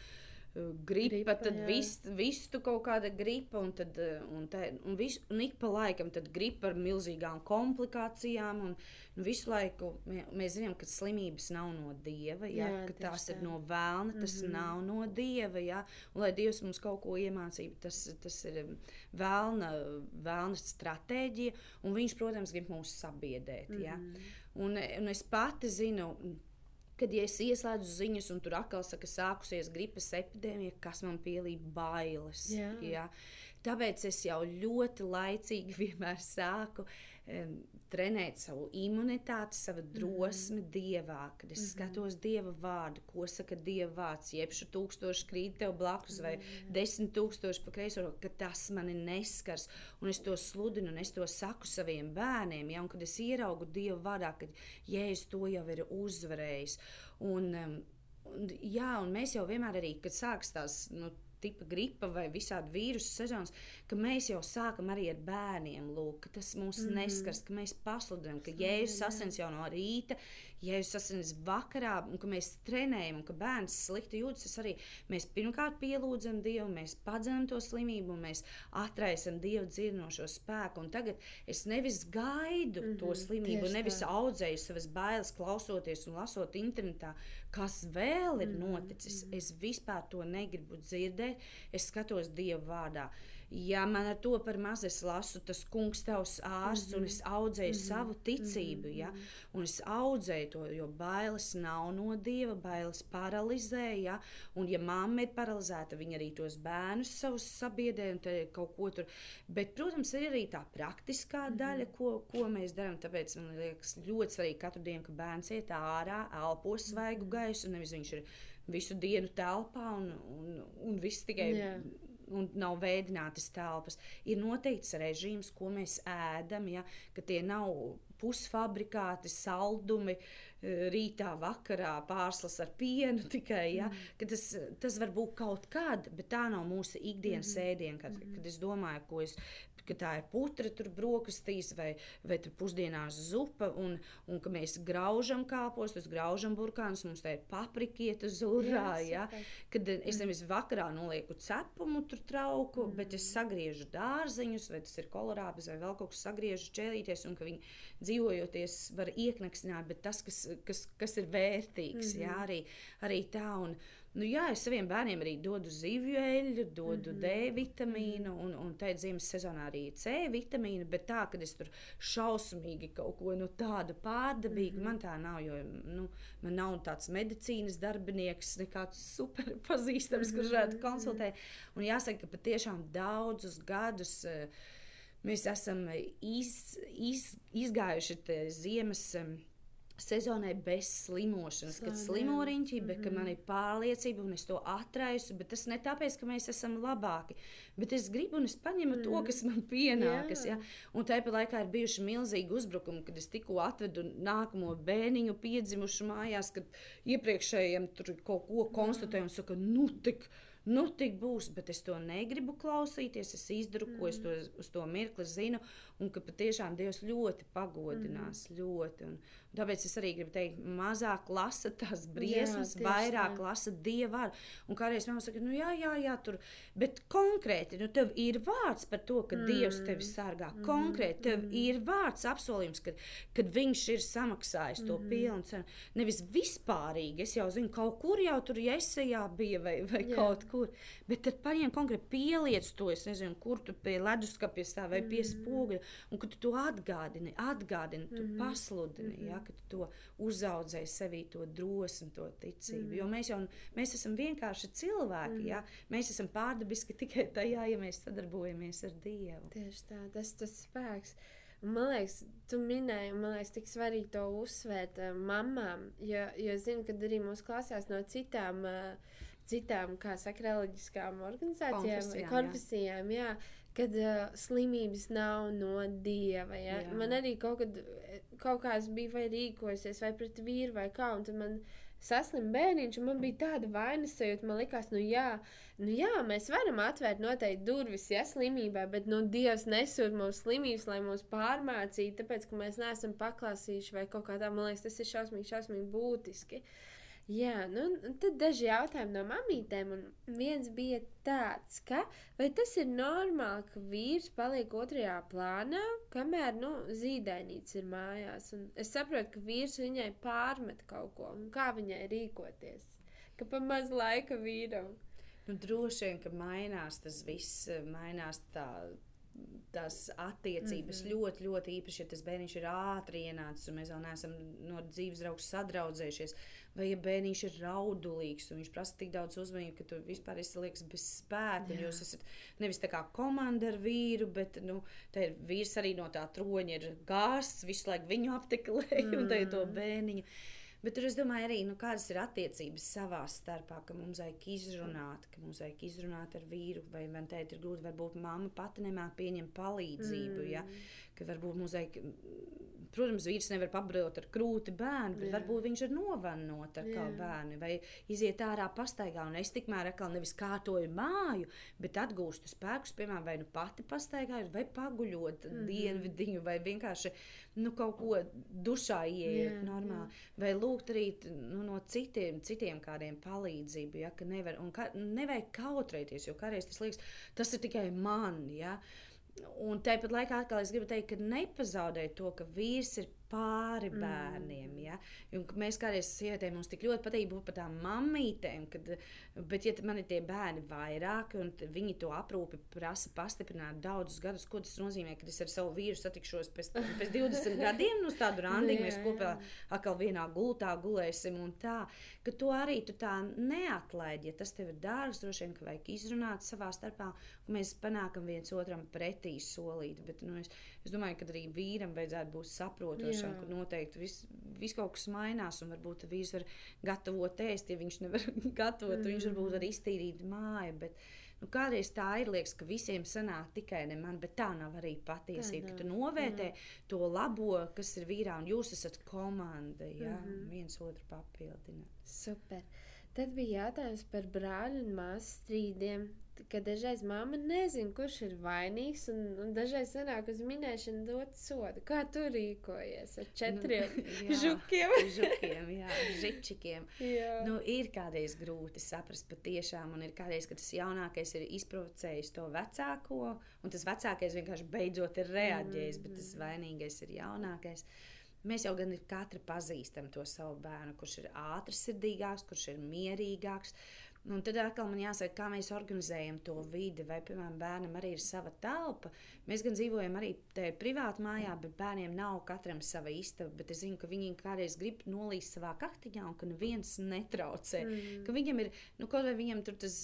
Gripa, gripa tad viss vis tu kaut kāda gripa, un, tad, un, te, un, vis, un ik pa laikam gripa ar milzīgām komplikācijām. Un, nu, visu laiku mē, mēs zinām, ka slimības nav no dieva, ja, jā, ka tās tā. ir no vēlna, tas mm -hmm. nav no dieva. Ja, un, lai dievs mums kaut ko iemācītu, tas, tas ir vēlna, vēlna stratēģija, un viņš, protams, grib mūs sabiedēt. Mm -hmm. ja. Un, un es pati zinu kad ja es ieslēdzu ziņas, un tur atkal saka, sākusies gripas epidēmija, kas man pielīp bailes. Jā. Jā. Tāpēc es jau ļoti laicīgi vienmēr sāku um, trenēt savu imunitāti, savu drosmi mm -hmm. dievā, kad es mm -hmm. skatos dieva vārdu, ko saka dieva vārds, jeb šo tūkstošu krīt tev blakus vai mm -hmm. desmit tūkstoši pa kreiso, ka tas mani neskars, un es to sludinu, un es to saku saviem bērniem, ja, un kad es ieraugu dieva vārdā, kad jēzus to jau ir uzvarējis. Un, um, un, jā, un mēs jau vienmēr arī, kad sāks tās, nu, tipa gripa vai visādi vīrusu sezonas, ka mēs jau sākam arī ar bērniem. Lūk, tas mums mm. neskars, ka mēs pasludinām, ka jēzus asins jau no rīta, jēzus asins vakarā, un ka mēs trenējam, un ka bērns slikti jūtas. Tas arī mēs pirmkārt pielūdzam Dievu, mēs padzenam to slimību, mēs atraisam Dievu dzirdinošo spēku. Un tagad es nevis gaidu mm -hmm, to slimību, nevis tā. audzēju savas bailes, klausoties un lasot internetā, kas vēl ir mhm, noticis. Mm -hmm. Es vispār to negribu dzirdēt. Es skatos Dievu vārdā. Ja man ar to par maz es lasu, tas kungs tavs ārsts, mm -hmm. un es mhm, audzēju mm -hmm. savu ticību, ja? Mhm, un es audzēju to, jo bailes nav no dieva, bailes paralizē. Ja? Un, ja mamma ir paralizēta, viņa arī tos bērnus savus sabiedrē un kaut ko tur. Bet, protams, ir arī tā praktiskā mm -hmm. daļa, ko, ko mēs darām. Tāpēc man liekas ļoti svarīgi katru dienu, ka bērns iet ārā, elpo svaigu gaisu, nevis viņš ir visu dienu telpā un, un, un viss tikai. Yeah un nav veidinātas telpas. Ir noteikts režīms, ko mēs ēdam, ja, ka tie nav pusfabrikāti saldumi. Eh, rītā, vakarā pārslas ar pienu tikai. Ja, mm. tas, tas var būt kaut kad, bet tā nav mūsu ikdienas mm. ēdiena. Kad, mm. kad es domāju, ko es ka tā ir putra, tur brokastīs vai, vai pusdienās zupa, un, un ka mēs graužam kāpostus, graužam burkānus, mums tā ir paprikieta zurā, ja? kad es mm. nevis vakarā nolieku cepumu, tur trauku, mm. bet es sagriežu dārziņus, vai tas ir kolorābis vai vēl kaut kas sagriežu čēlīties, un ka viņi dzīvojoties var ieknaksināt, bet tas, kas, kas, kas ir vērtīgs, mm -hmm. jā, arī, arī tā. Un, Nu, jā, es saviem bērniem arī dodu zivju eļļu, dodu mm -hmm. D vitamīnu, un, un tā ir ziemas sezonā arī C vitamīnu, bet tā, ka es tur šausmīgi kaut ko nu, tādu pārdabīgu, mm -hmm. man tā nav, jo nu, man nav tāds medicīnas darbinieks, nekāds super pazīstams, kurš varētu mhm. konsultēt. Un jāsaka, ka patiešām daudzus gadus. Uh, mēs esam iz, iz, izgājuši ziemas sezonai bez slimošanas, kad slimo riņķī, bet mm -hmm. man ir pārliecība un es to atraisu. Bet tas ne tāpēc, ka mēs esam labāki, bet es gribu un es paņemu mm. to, kas man pienākas. Jā. Ja? Un tāpat laikā ir bijuši milzīgi uzbrukumi, kad es tikko atvedu nākamo bērniņu piedzimušu mājās, kad iepriekšējiem tur kaut ko konstatēju un saka, nu tik nu, tik būs, bet es to negribu klausīties. Es izdaru, ko es to, mm. uz to mirkli zinu, un ka patiešām Dievs ļoti pagodinās. Mm. Ļoti, un, Tāpēc es arī gribu teikt, mazāk lasa tās briesmas, jā, vairāk tā. lasa dievu vārdu. Un kādreiz man saka, nu jā, jā, jā, tur, bet konkrēti, nu tev ir vārds par to, ka mm. Dievs tevi sargā. Mm. Konkrēti, tev mm. ir vārds apsolījums, ka, kad viņš ir samaksājis mm. to pilnu cenu. Nevis vispārīgi, es jau zinu, kaut kur jau tur iesējā bija vai, vai jā. kaut kur, bet tad paņem konkrēti pieliec to, es nezinu, kur tu pie leduskapja stāv vai mm. pie spoguļa, un kad tu to atgādini, atgādini, tu mm. pasludini. Mm. Ja? ka tu to uzaudzēji sevī, to drosmi, to ticību. Mm. Jo mēs jau mēs esam vienkārši cilvēki. Mm. Ja? Mēs esam pārdabiski tikai tajā, ja mēs sadarbojamies ar Dievu. Tieši tā, tas ir spēks. Man liekas, tu minēji, man liekas, tik svarīgi to uzsvērt uh, mamām. Jo, jo zinu, ka arī mūsu klasēs no citām, uh, citām kā saka, reliģiskām organizācijām, konfesijām, konfesijām jā. Jā, kad uh, slimības nav no dieva. Ja? Jā. Man arī kaut kad kaut kāds bija vai rīkojusies, vai pret vīru, vai kā, un tad man saslim bērniņš, un man bija tāda vainas sajūta, man likās, nu jā, nu jā, mēs varam atvērt noteikti durvis, ja slimībā, bet nu Dievs nesūta mums slimības, lai mūs pārmācītu, tāpēc, ka mēs neesam paklāsījuši vai kaut kā tā, man liekas, tas ir šausmīgi, šausmīgi būtiski. Jā, nu, tad daži jautājumi no mamītēm. Un viens bija tāds, ka vai tas ir normāli, ka vīrs paliek otrajā plānā, kamēr nu, zīdainīts ir mājās. Un es saprotu, ka vīrs viņai pārmet kaut ko un kā viņai rīkoties. Ka pa maz laika vīram. Nu, droši vien, ka mainās tas viss, mainās tā tās attiecības mm -hmm. ļoti, ļoti īpaši, ja tas bērniņš ir ātri ienācis un mēs vēl neesam no dzīves draugu sadraudzējušies. Vai ja bērniņš ir raudulīgs un viņš prasa tik daudz uzmanības, ka tu vispār esi liekas bez spēka. Jūs esat nevis tā kā komanda ar vīru, bet nu, ir vīrs arī no tā troņa ir gāzts, visu laiku viņu apteklē mm. un tā ir to bērniņu. Bet tur es domāju, arī nu, kādas ir attiecības savā starpā, ka mums vajag izrunāt, ka mums vajag izrunāt ar vīru, vai man teikt, ir grūti, varbūt mamma pati nemāk pieņemt palīdzību. Mm. Ja? Ka varbūt vajag Protams, vīrs nevar pabrot ar krūti bērnu, bet Jā. varbūt viņš ir novannot ar kādu bērnu vai iziet ārā pastaigā. Un es tikmēr atkal nevis kārtoju māju, bet atgūstu spēkus, piemēram, vai nu pati pastaigāju, vai paguļot mm -hmm. dienvidiņu, vai vienkārši nu, kaut ko dušā ieiet normāli. Vai lūgt arī nu, no citiem, citiem kādiem palīdzību, ja, ka nevar, un ka, nevajag kautrēties, jo kādreiz tas liekas, tas ir tikai man. Ja. Un tāpat laikā atkal es gribu teikt, ka nepazaudēt to, ka vīrs ir pāri mm. bērniem. Ja? Un mēs kādreiz sievietēm mums tik ļoti patīk būt par tām mammītēm, kad, bet ja man ir tie bērni vairāk un viņi to aprūpi prasa pastiprināt daudzus gadus, ko tas nozīmē, kad es ar savu vīru satikšos pēc, pēc 20 gadiem, nu tādu randiņu mēs kopā atkal vienā gultā gulēsim un tā, ka to arī tu tā neatlaidi, ja tas tev ir dārgs, droši vien, ka vajag izrunāt savā starpā, un mēs panākam viens otram pretī solīt, bet nu, es, es domāju, ka arī vīram vajadzētu būt saprotošam kur noteikti viss vis kaut kas mainās. Un varbūt vīrs var gatavot ēst, ja viņš nevar gatavot. Mm. Viņš varbūt var iztīrīt māju. Bet, nu, kādreiz tā ir, liekas, ka visiem sanāk tikai ne man, bet tā nav arī patiesība. Tu novērtē jā. to labo, kas ir vīrā, un jūs esat komanda. Jā, mm -hmm. viens otru papildina. Super. Tad bija jautājums par brāļu un māsu strīdiem ka dažreiz mamma nezina, kurš ir vainīgs, un, un dažreiz sanāk uz minēšanu dot sodu. Kā tu rīkojies ar četriem nu, žukiem? žukiem, jā, žičikiem. Jā. Nu, ir kādreiz grūti saprast patiešām, un ir kādreiz, ka tas jaunākais ir izprovocējis to vecāko, un tas vecākais vienkārši beidzot ir reaģējis, mm. bet tas mm. vainīgais ir jaunākais. Mēs jau gan katra pazīstam to savu bērnu, kurš ir ātrsirdīgāks, kurš ir mierīgāks. Un tad atkal man jāsaka, kā mēs organizējam to vidi. Vai, piemēram, bērnam arī ir sava telpa. Mēs gan dzīvojam arī privāti mājā, bet bērniem nav katram sava istaba. Bet es zinu, ka viņi kādreiz grib nolīst savā kaktiņā, un ka neviens netraucē. Mm. Ka viņam ir, nu, kaut vai viņam tur tas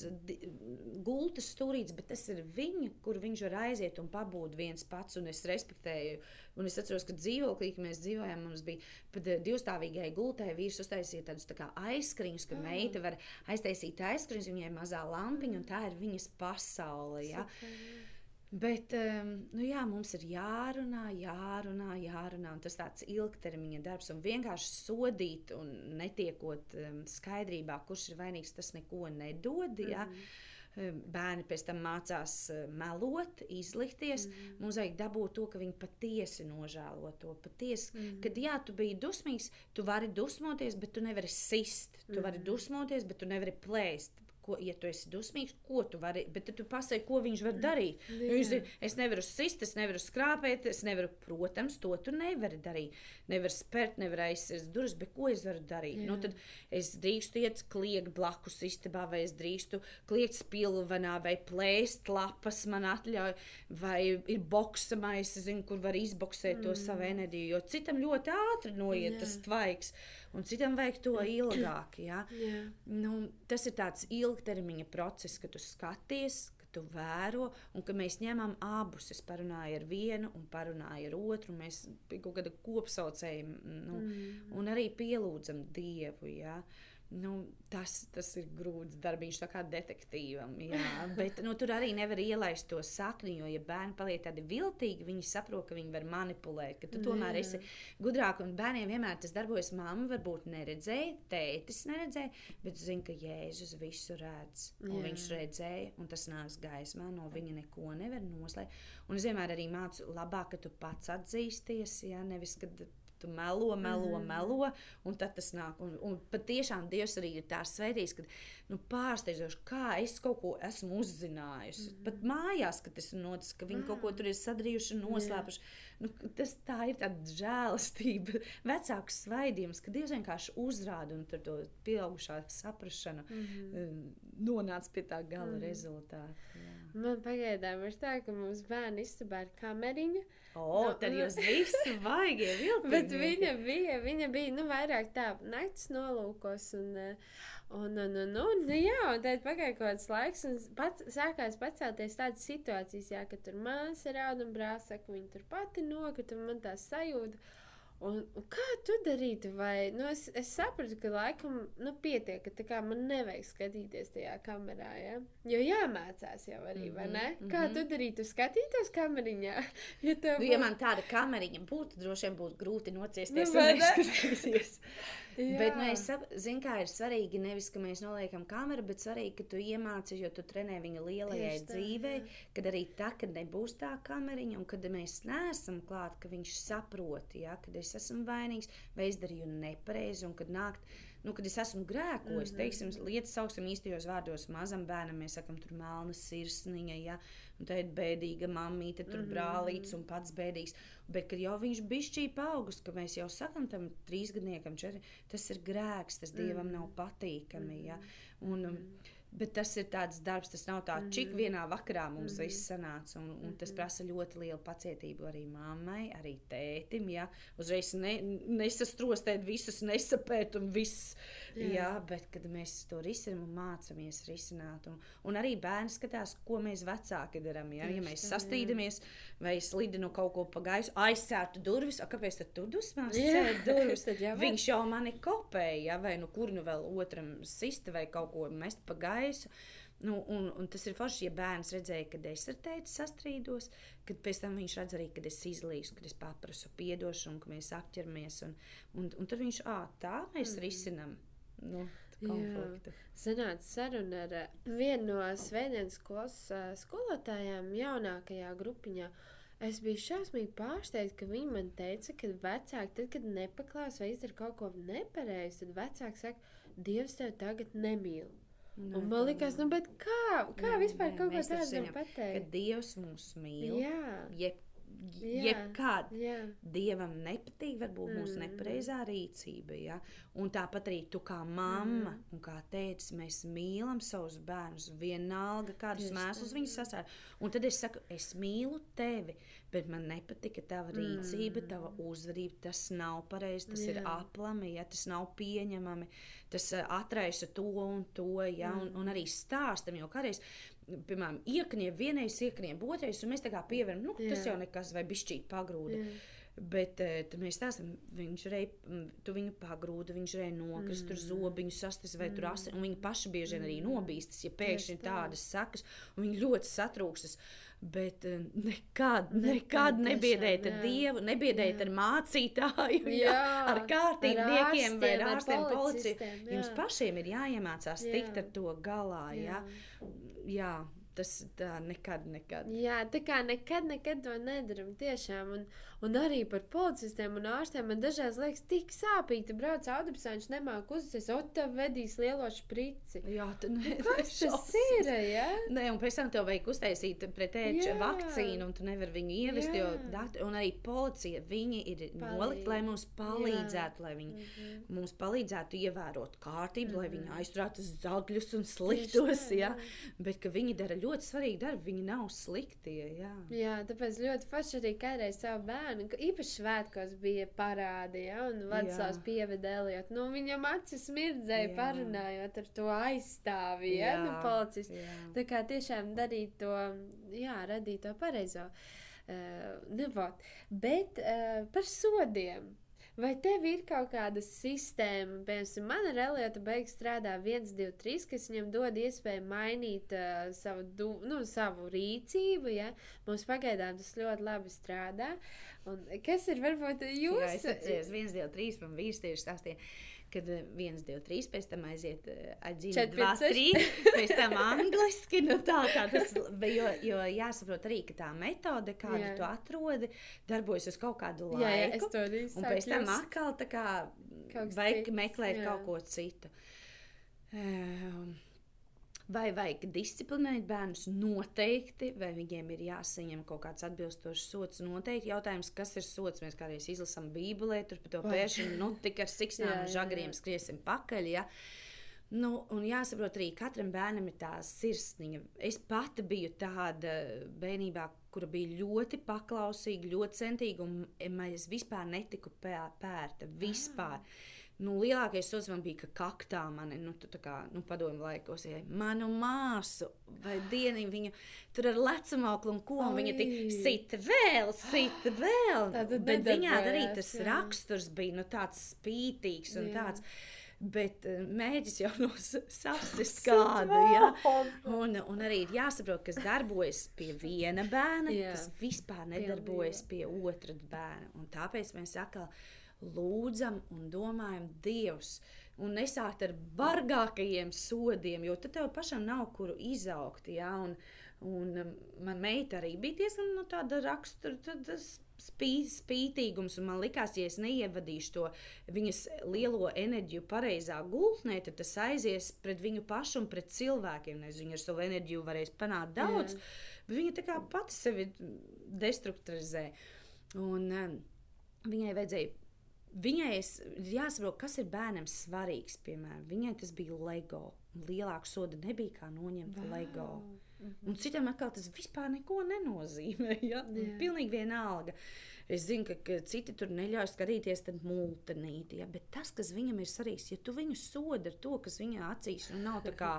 gultas stūrīts, bet tas ir viņa, kur viņš var aiziet un pabūt viens pats. Un es respektēju Un es atceros, ka dzīvoklī, kad mēs dzīvojām, mums bija pat divstāvīgai gultai vīrs uztaisīja tādus tā aizskriņus, ka mm. meita var aiztaisīt aizskriņus, viņai ir mazā lampiņa, un tā ir viņas pasaule. Ja? Super. Bet um, nu jā, mums ir jārunā, jārunā, jārunā. Tas tāds ilgtermiņa darbs, un vienkārši sodīt, un netiekot um, skaidrībā, kurš ir vainīgs, tas neko nedod. Ja? Mm -hmm. Bērni pēc tam mācās eh, melot, izlikties. Mm. Mums vajag dabūt to, ka viņi patiesi nožēlo to. Patiesi, mm. Kad jā, tu biji dusmīgs, tu vari dusmoties, bet tu nevari sist. Tu mm. vari dusmoties, bet tu nevari plēst ko, ja tu esi dusmīgs, ko tu vari, bet tu pasaki, ko viņš var darīt. Nu, viņš zina, es nevaru sist, es nevaru skrāpēt, es nevaru, protams, to tu nevari darīt. Nevar spērt, nevar aizsist durvis, bet ko es varu darīt? Nu, Jā. Nu, tad es drīkstu iet kliegt blakus istabā, vai es drīkstu kliegt spilvenā, vai plēst lapas man atļauj, vai ir boksa maisa, zinu, kur var izboksēt mm. to savu enerģiju, jo citam ļoti ātri noiet Jā. tas tvaiks un citam vajag to ilgāk. Ja? Yeah. Nu, tas ir tāds ilgtermiņa process, kad tu skaties, ka tu vēro, un ka mēs ņemam abus. Es parunāju ar vienu, un parunāju ar otru. Mēs kaut kādā kopsaucējam, nu, mm. un arī pielūdzam Dievu. Ja? Uh, Nu, tas, tas ir grūts darbs, kā detektīvam. Jā, bet nu, tur arī nevar ielaist to sakni, jo, ja bērni paliek tādi viltīgi, viņi saprot, ka viņi var manipulēt, ka tu tomēr esi gudrāk. Un bērniem vienmēr tas darbojas. Mamma varbūt neredzēja, tētis neredzēja, bet zina, ka Jēzus visu redz. Viņš redzēja, un tas nāks gaismā, no viņa neko nevar noslēpt. Un es vienmēr arī mācu, labāk, ka tu pats atzīsties, ja nevis kad tu melo, melo, mm. melo, un tad tas nāk. Un, un patiešām Dievs arī ir tā svētījis, ka nu, pārsteidzoši, kā es kaut ko esmu uzzinājusi. Mm. Pat mājās, kad tas ir noticis, ka viņi mm. kaut ko tur ir sadarījuši un noslēpuši. Yeah. Nu, tas tā ir tāda žēlastība, vecāku svaidījums, ka Dievs vienkārši uzrāda un tur to pieaugušā saprašana mm -hmm. nonāca pie tā gala mm rezultāta. Jā. Man pagaidām ir tā, ka mums bērni istabā ir kameriņa. O, oh, no, tad jūs visi vaigie viltīgi. Bet viņa bija, viņa bija, nu, vairāk tā naktas nolūkos un, un, un, un, un, un jā, un tad pagāja kaut kāds laiks un pats, sākās pacelties tādas situācijas, jā, ka tur māsa raud un brālis saka, viņa tur pati nokrita un man tā sajūta. Un, un kā tu darītu? Vai, nu, es, es sapratu, ka laikam nu, pietiek, ka man nevajag skatīties tajā kamerā. Ja? Jo jāmācās jau arī, mm -hmm, vai ne? Mm -hmm. Kā tu darītu? Skatītos kameriņā. Ja, nu, būtu... ja man tāda kameriņa būtu, droši vien būtu grūti nociesties nu, un neskatīties. bet nu, es zinu, kā ir svarīgi nevis, ka mēs noliekam kameru, bet svarīgi, ka tu iemācies, jo tu trenē viņa lielajai tā, dzīvei, jā. kad arī tā, kad nebūs tā kameriņa un kad mēs neesam klāt, ka viņš saprot, ja, kad es es esmu vainīgs, vai es darīju nepareizi, un kad nākt. Nu, kad es esmu grēkojis, mm -hmm. teiksim, lietas sauksim īstajos vārdos, mazam bērnam mēs sakām, tur melna sirsniņa, ja, tā ir bēdīga mammīte, tur mm -hmm. brālīts un pats bēdīgs. Bet, kad jau viņš bija šķīpa paaugus, ka mēs jau sakām tam trīsgadniekam, četri, tas ir grēks, tas dievam mm -hmm. nav patīkami. Ja, un, mm -hmm. Bet tas ir tāds darbs, tas nav tāds, cik mhm. vienā vakarā mums mm -hmm. viss sanāca. Un, un tas mhm. prasa ļoti lielu pacietību arī mammai, arī tētim. Ja? Uzreiz ne, nesastrostēt visus, nesapēt un viss. Jā. jā, bet kad mēs to risinām un mācāmies risināt, un, un arī bērni skatās, ko mēs vecāki darām. Ja, ja mēs sastrīdamies vai slidinu kaut ko pa gaisu, aizsērtu durvis, kāpēc tad tu dusmās cēli durvis? Viņš jau mani kopēja, vai nu kur nu vēl otram sista vai kaut ko mest pa gaisu gaisu. Nu, un, un tas ir forši, ja bērns redzēja, kad es ar teicu sastrīdos, kad pēc tam viņš redz arī, kad es izlīstu, kad es paprasu atdošanu, ka mēs apķeramies. Un, un, un tad viņš, ah, tā mēs mm. risinām. Nu. Sanāca saruna ar vienu no svētdienas skolas skolotājām jaunākajā grupiņā. Es biju šausmīgi pārsteigta, ka viņi man teica, ka vecāki, tad, kad nepaklās vai izdara kaut ko nepareizi, tad vecāki saka, Dievs tevi tagad nemīl. Nu, un man liekas, nu, kā, kā nē, vispār nē, kaut ko tādu pateikt? Ka Dievs mūs mīl. Jā. Jeb, jebkāda dievam nepatīk, varbūt mm. mūsu nepareizā rīcība. Ja? Un tāpat arī tu kā mamma mm. un kā tēvs, mēs mīlam savus bērnus. Vienalga, kādus mēslus viņi sastāv. Un tad es saku, es mīlu tevi, bet man nepatika tava rīcība, mm. tava uzvedība. Tas nav pareizi, tas jā. ir aplami, ja tas nav pieņemami. Tas uh, atraisa to un to, ja? mm. un, un arī stāstam, jo kādreiz piemēram, iekņiem, vienais iekņiem, otrais, un mēs tā kā pievēram, nu, tas Jā. jau nekas, vai bišķīt pagrūda. Jā. Bet uh, mēs stāstām, viņš reiz, tu viņu pagrūda, viņš reiz nokris, mm. tur zobiņu sastis vai mm. tur asi, un viņi paši bieži vien arī mm. nobīstas, ja pēkšņi ir tādas sakas, un viņi ļoti satrūkstas. Bet uh, nekad, nekad nebiedējiet ar Dievu, nebiedējiet ar mācītāju, jā, jā, ar kārtībniekiem vai ar ārstiem, policiju. Jums pašiem ir jāiemācās jā. tikt ar to galā. Jā. Jā jā, tas tā nekad, nekad. Jā, tā kā nekad, nekad to nedaram. Tiešām. Un, Un arī par policistiem un ārstiem man dažreiz liekas, tik sāpīgi. Brauc autobusā, viņš nemāk uzsākt, o, tev vedīs lielo šprici. Jā, tu nu, kas tas ir? Ja? Nē, un pēc tam tev vajag uztaisīt pretēču vakcīnu, un tu nevari viņu ievest, Jā. jo dati, un arī policija, viņi ir nolikt, lai mums palīdzētu, Jā. lai viņi mm -hmm. mums palīdzētu ievērot kārtību, mm -hmm. lai viņi mhm. aizturētu zagļus un sliktos, jā. Jā. Bet, ka viņi dara ļoti svarīgu darbu, viņi nav sliktie, jā. Jā, tāpēc ļoti forši arī kādreiz savu bērnu īpaši svētkos bija parādi, ja, un Vladislavs pieveda Eliot. Nu, viņam acis smirdzēja, parunājot ar to aizstāvi, ja, jā, nu, policistu. Tā kā tiešām darīt to, jā, radīt to pareizo. Uh, nu, vot. Bet uh, par sodiem. Vai tev ir kaut kāda sistēma, piemēram, man ar Eliotu beigas strādā 1, 2, 3, kas viņam dod iespēju mainīt uh, savu, du, nu, savu rīcību? Ja? Mums pagaidām tas ļoti labi strādā. Un kas ir varbūt Jā, jūs? es atceros, viens, divi, trīs, man vīrs tieši stāstīja. Kad eh, viens, divi, trīs, pēc tam aiziet atzīmēt, Četri, dva, trīs, pēc tam angliski. Nu tā kā tas, jo, jo jāsaprot arī, ka tā metode, kādu Jā. tu atrodi, darbojas uz kaut kādu laiku. Jā, jā, es to arī Un pēc tam atkal tā kā vajag meklēt jā. kaut ko citu. Um, Vai vajag disciplinēt bērnus? Noteikti, vai viņiem ir jāsaņem kaut kāds atbilstošs sots. Noteikti jautājums, kas ir sots. Mēs kādreiz izlasām Bībelē, tur par to pēršanu, nu tik ar siksnām un žagriem skriesim pakaļ. Ja? Nu, un jāsaprot arī, ka katram bērnam ir tā sirsniņa. Es pati biju tāda bērnībā, kura bija ļoti paklausīga, ļoti centīga, un es vispār netiku pē- pērta. Vispār. Nu, lielākais sots man bija, ka kaktā mani, nu, tā kā, nu, padomu laikos, ja manu māsu vai dienu viņu tur ar lecamoklu un ko, un viņa tik Oi. sita vēl, sita vēl. Tātad Bet viņā arī tas jā. raksturs bija, nu, tāds spītīgs un Jā. tāds. Bet uh, mēģis jau no sasist kādu, jā. Un, un arī ir jāsaprot, kas darbojas pie viena bērna, Jā. kas vispār nedarbojas pie otra bērna. Un tāpēc mēs atkal lūdzam un domājam, Dievs, un nesākt ar bargākajiem sodiem, jo tad tev pašam nav kuru izaugt. Ja? Un, un um, man meita arī bija diezgan nu, tāda rakstura. tad tas Spī, spītīgums, un man liekas, ja es neievadīšu to viņas lielo enerģiju pareizā gultnē, tad tas aizies pret viņu pašu un pret cilvēkiem. Nezinu, viņa ar savu enerģiju varēs panākt daudz, Jā. bet viņa tā kā pati sevi destruktūrizē. Un um, viņai vajadzēja. Viņai ir jāsaprot, kas ir bērnam svarīgs. Piemēram, viņai tas bija LEGO. un Lielāka soda nebija kā noņemt wow. LEGO. Un citam atkal tas vispār neko nenozīmē. Ja? Un Jā. Pilnīgi vienalga. Es zinu, ka, ka citi tur neļauj skatīties mūtenīti, ja? bet tas, kas viņam ir svarīgs, ja tu viņu sodi ar to, kas viņa acīs nu, nav tā kā,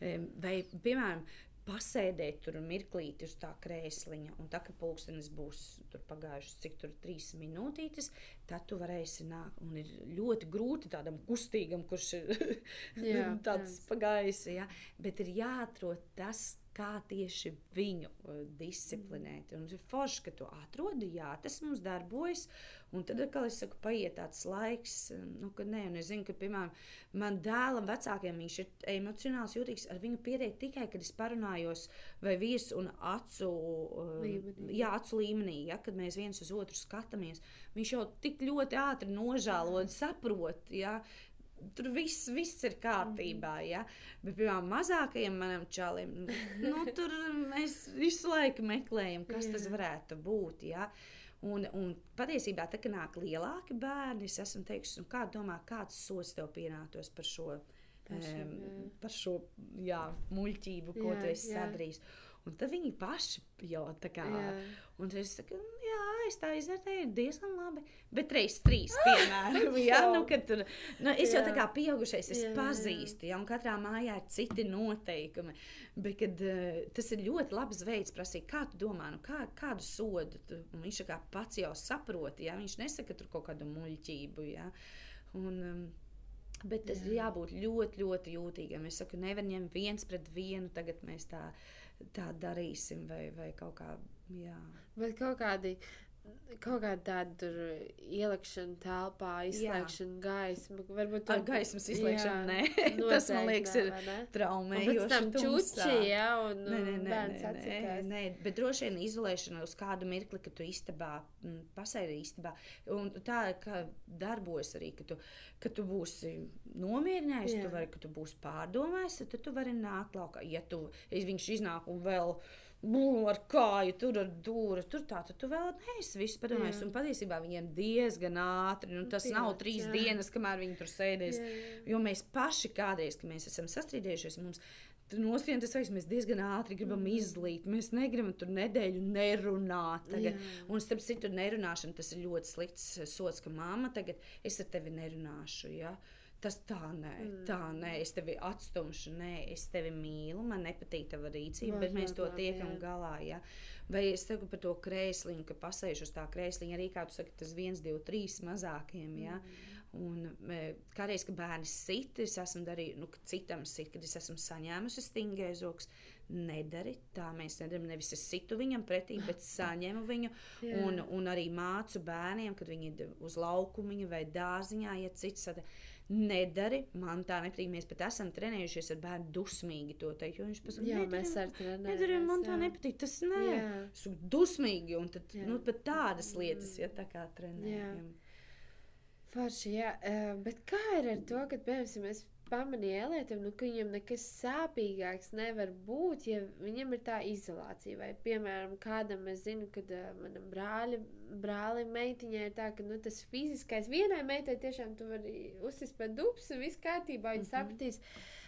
vai, piemēram, pasēdēt tur mirklīti uz tā krēsliņa, un tā, ka pulkstenis būs tur pagājušas, cik tur trīs minūtītes, tad tu varēsi nākt. Un ir ļoti grūti tādam kustīgam, kurš ir Jā, tāds pagājis, ja? bet ir jāatrod tas, kā tieši viņu uh, disciplinēt. Un ir forši, ka tu atrodi, jā, tas mums darbojas. Un tad, kad es saku, paiet tāds laiks, nu, kad nē, un es zinu, ka, piemēram, man dēlam, vecākiem, viņš ir emocionāls, jūtīgs. Ar viņu pietiek tikai, kad es parunājos vai vīrs un acu uh, Līmenī. jā, acu līmenī, ja, kad mēs viens uz otru skatāmies. Viņš jau tik ļoti ātri nožēlo un saprot. Ja, Tur viss, viss ir kārtībā, ja? bet, piemēram, mazākajam manam čalim, nu, tur mēs visu laiku meklējam, kas tas Jā. varētu būt. Ja? Un, un patiesībā, tā, kad nāk lielāki bērni, es esmu teicis, nu, kā domā, kāds sots tev pienāktos par šo, Pašam, jā. par šo jā, muļķību, ko Jā, tu esi jā. Un tad viņi paši jau tā kā. Jā. Un es saku, "Nu, jā, es tā izvērtēju, diezgan labi. Bet reizes trīs, piemēram, jā, nu, kad tur, nu, es jau Jā. tā kā pieaugušais, es Jā, jā. pazīstu, ja, un katrā mājā ir citi noteikumi. Bet kad, uh, tas ir ļoti labs veids prasīt, kā tu domā, nu, kā, kādu sodu tu, un viņš kā pats jau saprot, ja, viņš nesaka tur kaut kādu muļķību, ja. Un, um, Bet tas ir jābūt ļoti, ļoti jūtīgam. Es saku, nevar ņemt viens pret vienu, tagad mēs tā, tā darīsim, vai, vai kaut kā. Jā. Bet kaut kādi. Kaut kāda tāda tur ielikšana telpā, izslēgšana gaisma. Varbūt Ar tur- gaismas izslēgšanu, Jā, nē. Tas, man liekas, ir traumējoši. tam čuči, jā, un Nē, nē, nē, nē, nē, nē, bet droši vien izolēšana uz kādu mirkli, kad tu istabā, pasēdi istabā. Un tā kā darbojas arī, ka tu, ka tu būsi nomierinājies, tu vari, ka tu būsi pārdomājis, tad tu vari nākt laukā. Ja tu, viņš iznāk un vēl. Bum, ar kāju, tur ar dūri, tur tā, tad tu vēl neesi viss padomājis. Un patiesībā viņiem diezgan ātri, nu, tas nav Pielāts, trīs jā. dienas, kamēr viņi tur sēdēs. Jā, jā. Jo mēs paši kādreiz, kad mēs esam sastrīdējušies, mums noskrien tas veids, mēs diezgan ātri gribam mm. izlīt. Mēs negribam tur nedēļu nerunāt. Tagad. Jā. Un starp citu, nerunāšana tas ir ļoti slikts sots, ka mamma tagad es ar tevi nerunāšu. Ja? Tas tā nē, mm. tā nē, es tevi atstumšu, nē, es tevi mīlu, man nepatīk tava rīcība, bet mēs to tiekam jā. galā. Ja? Vai es teiktu par to krēsliņu, ka pasēžu uz tā krēsliņa, arī kā tu saki, tas viens, divi, trīs mazākiem. Ja? Un, kādreiz, kad bērni sit, es esmu darījusi, nu, citam sit, kad es esmu saņēmusi stingēzoks. Nedari tā, mēs nedarām. Nevis es situ viņam pretī, bet saņemu viņu. un, un arī mācu bērniem, kad viņi ir uz laukumiņa vai dārziņā, ja cits sadara nedari. Man tā nepatīk. Mēs pat esam trenējušies ar bērnu dusmīgi to teikt. Viņš pats jā, mēs ar trenējamies. Nedari, man tā jā. nepatīk. Tas nē, esmu dusmīgi. Un tad, jā. nu, pat tādas lietas, ja tā kā trenējam. Jā. Uh, bet kā ir ar to, ka, piemēram, es pamanīju Elietam, nu, ka viņam nekas sāpīgāks nevar būt, ja viņam ir tā izolācija. Vai, piemēram, kādam es zinu, kad uh, manam brāļa, brālim meitiņai ir tā, ka nu, tas fiziskais vienai meitai tiešām tu vari uzsist pa dubsu, viss kārtībā, viņa mm -hmm. sapratīs.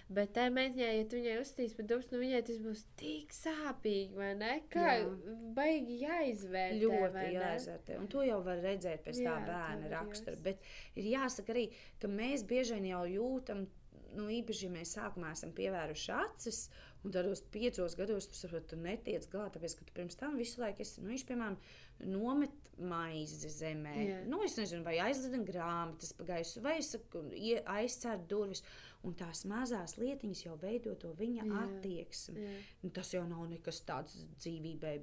Bet tā meitiņai, ja tu viņai uzstīs pa dubsu, nu viņai tas būs tik sāpīgi, vai ne? Kā Jā. baigi jāizvērtē. Ļoti jāizvērtē. Un to jau var redzēt pēc Jā, tā bērna rakstura. Bet ir jāsaka arī, ka mēs bieži vien jau jūtam nu, īpaši, ja mēs sākumā esam pievēruši acis, un tādos piecos gados tu saproti, tu netiec galā, tāpēc, ka tu pirms tam visu laiku esi, nu, viņš, piemēram, nomet maizi zemē. Yeah. Nu, es nezinu, vai aizlidina grāmatas pa gaisu, vai aizcēr durvis. Un tās mazās lietiņas jau veido to viņa jā, attieksmi. Jā. Nu, tas jau nav nekas tāds dzīvībai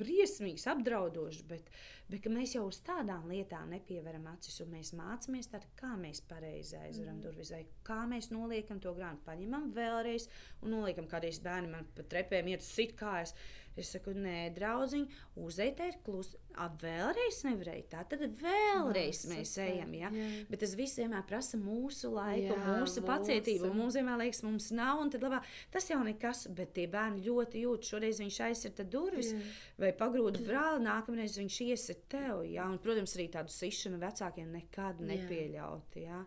briesmīgs, apdraudošs, bet, bet mēs jau uz tādām lietām nepievēram acis. Mēs mācāmies, tād, kā mēs pareizi aizveram mm. durvis, vai kā mēs noliekam to grāmatu, paņemam vēlreiz un noliekam kādreiz bērni man pa trepēm iet sit kājas. Es saku, nē, draugiņ, uzeitē ir klusi. Ap vēlreiz nevarēja. Tā tad vēlreiz Nā, mēs ejam. Ja? Jā. Bet tas viss vienmēr prasa mūsu laiku, jā, mūsu, mūsu pacietību. Mums vienmēr liekas, mums nav. Labā, tas jau nekas, bet tie bērni ļoti jūt. Šoreiz viņš aizsita durvis jā. vai pagrūda brāli, nākamreiz viņš iesit tev. Ja? Un, protams, arī tādu sišanu vecākiem nekad nepieļaut. Ja?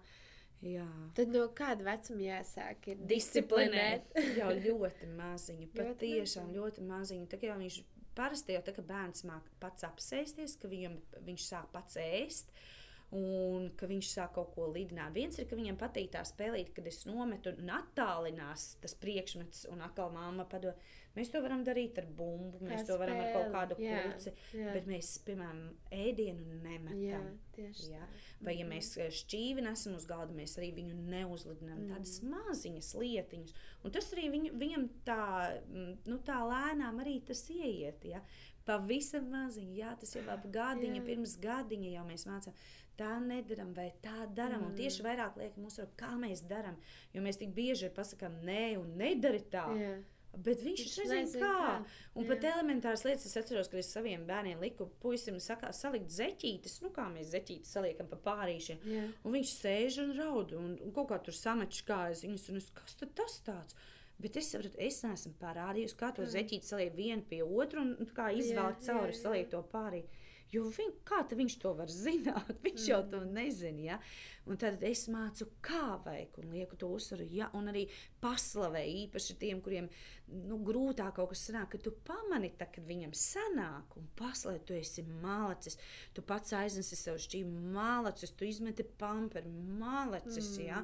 Jā. Tad no kāda vecuma jāsāk? Ir disciplinēt. jau ļoti maziņa, patiešām ļoti maziņa. Tā kā viņš parasti jau tā, ka bērns māk pats apsēsties, ka viņam, viņš sāk pats ēst. Un ka viņš sāk kaut ko lidināt. Viens ir, ka viņam patīk tā spēlīt, kad es nometu un attālinās tas priekšmets, un atkal māma padod Mēs to varam darīt ar bumbu, mēs Kā to varam spēli. ar kaut kādu kūci, bet mēs, piemēram, ēdienu nemetam. Jā, tieši jā. Vai, ja mēs eh, šķīvi nesam uz galda, mēs arī viņu neuzlidinām. Mm. Tādas maziņas lietiņas. Un tas arī viņu, viņam tā, mm, nu, tā lēnām arī tas ieiet. Ja? Pavisam maziņi, jā, tas jau ap gadiņa, jā. pirms gadiņa jau mēs mācām tā nedaram, vai tā darām. Mm. Un tieši vairāk liekam uzsvaru, kā mēs darām. Jo mēs tik bieži pasakām, nē, un nedari tā. Yeah. Bet viņš, nezina, nezin, kā. kā. Un jā. pat elementāras lietas es atceros, kad es saviem bērniem liku puisim sakā, salikt zeķītes, nu kā mēs zeķītes saliekam pa pārīšiem. Jā. Un viņš sēž un raud un, un kaut kā tur sameč kājas viņus, un es, kas tad tas tāds? Bet es saprotu, es neesmu parādījusi, kā to zeķīti saliek vienu pie otru un kā izvēlēt cauri, saliek to pārī. Jo viņ, kā viņš to var zināt? Viņš mm. jau to nezina. Ja? Un tad es mācu, kā vajag, un lieku to uzsvaru. Ja? Un arī paslavēju īpaši tiem, kuriem nu, grūtāk kaut kas sanāk, ka tu pamani, tā, kad viņam sanāk, un paslēp, tu esi malacis. Tu pats aiznesi sev šķīvi malacis, tu izmeti pamperu malacis. Mm. Ja?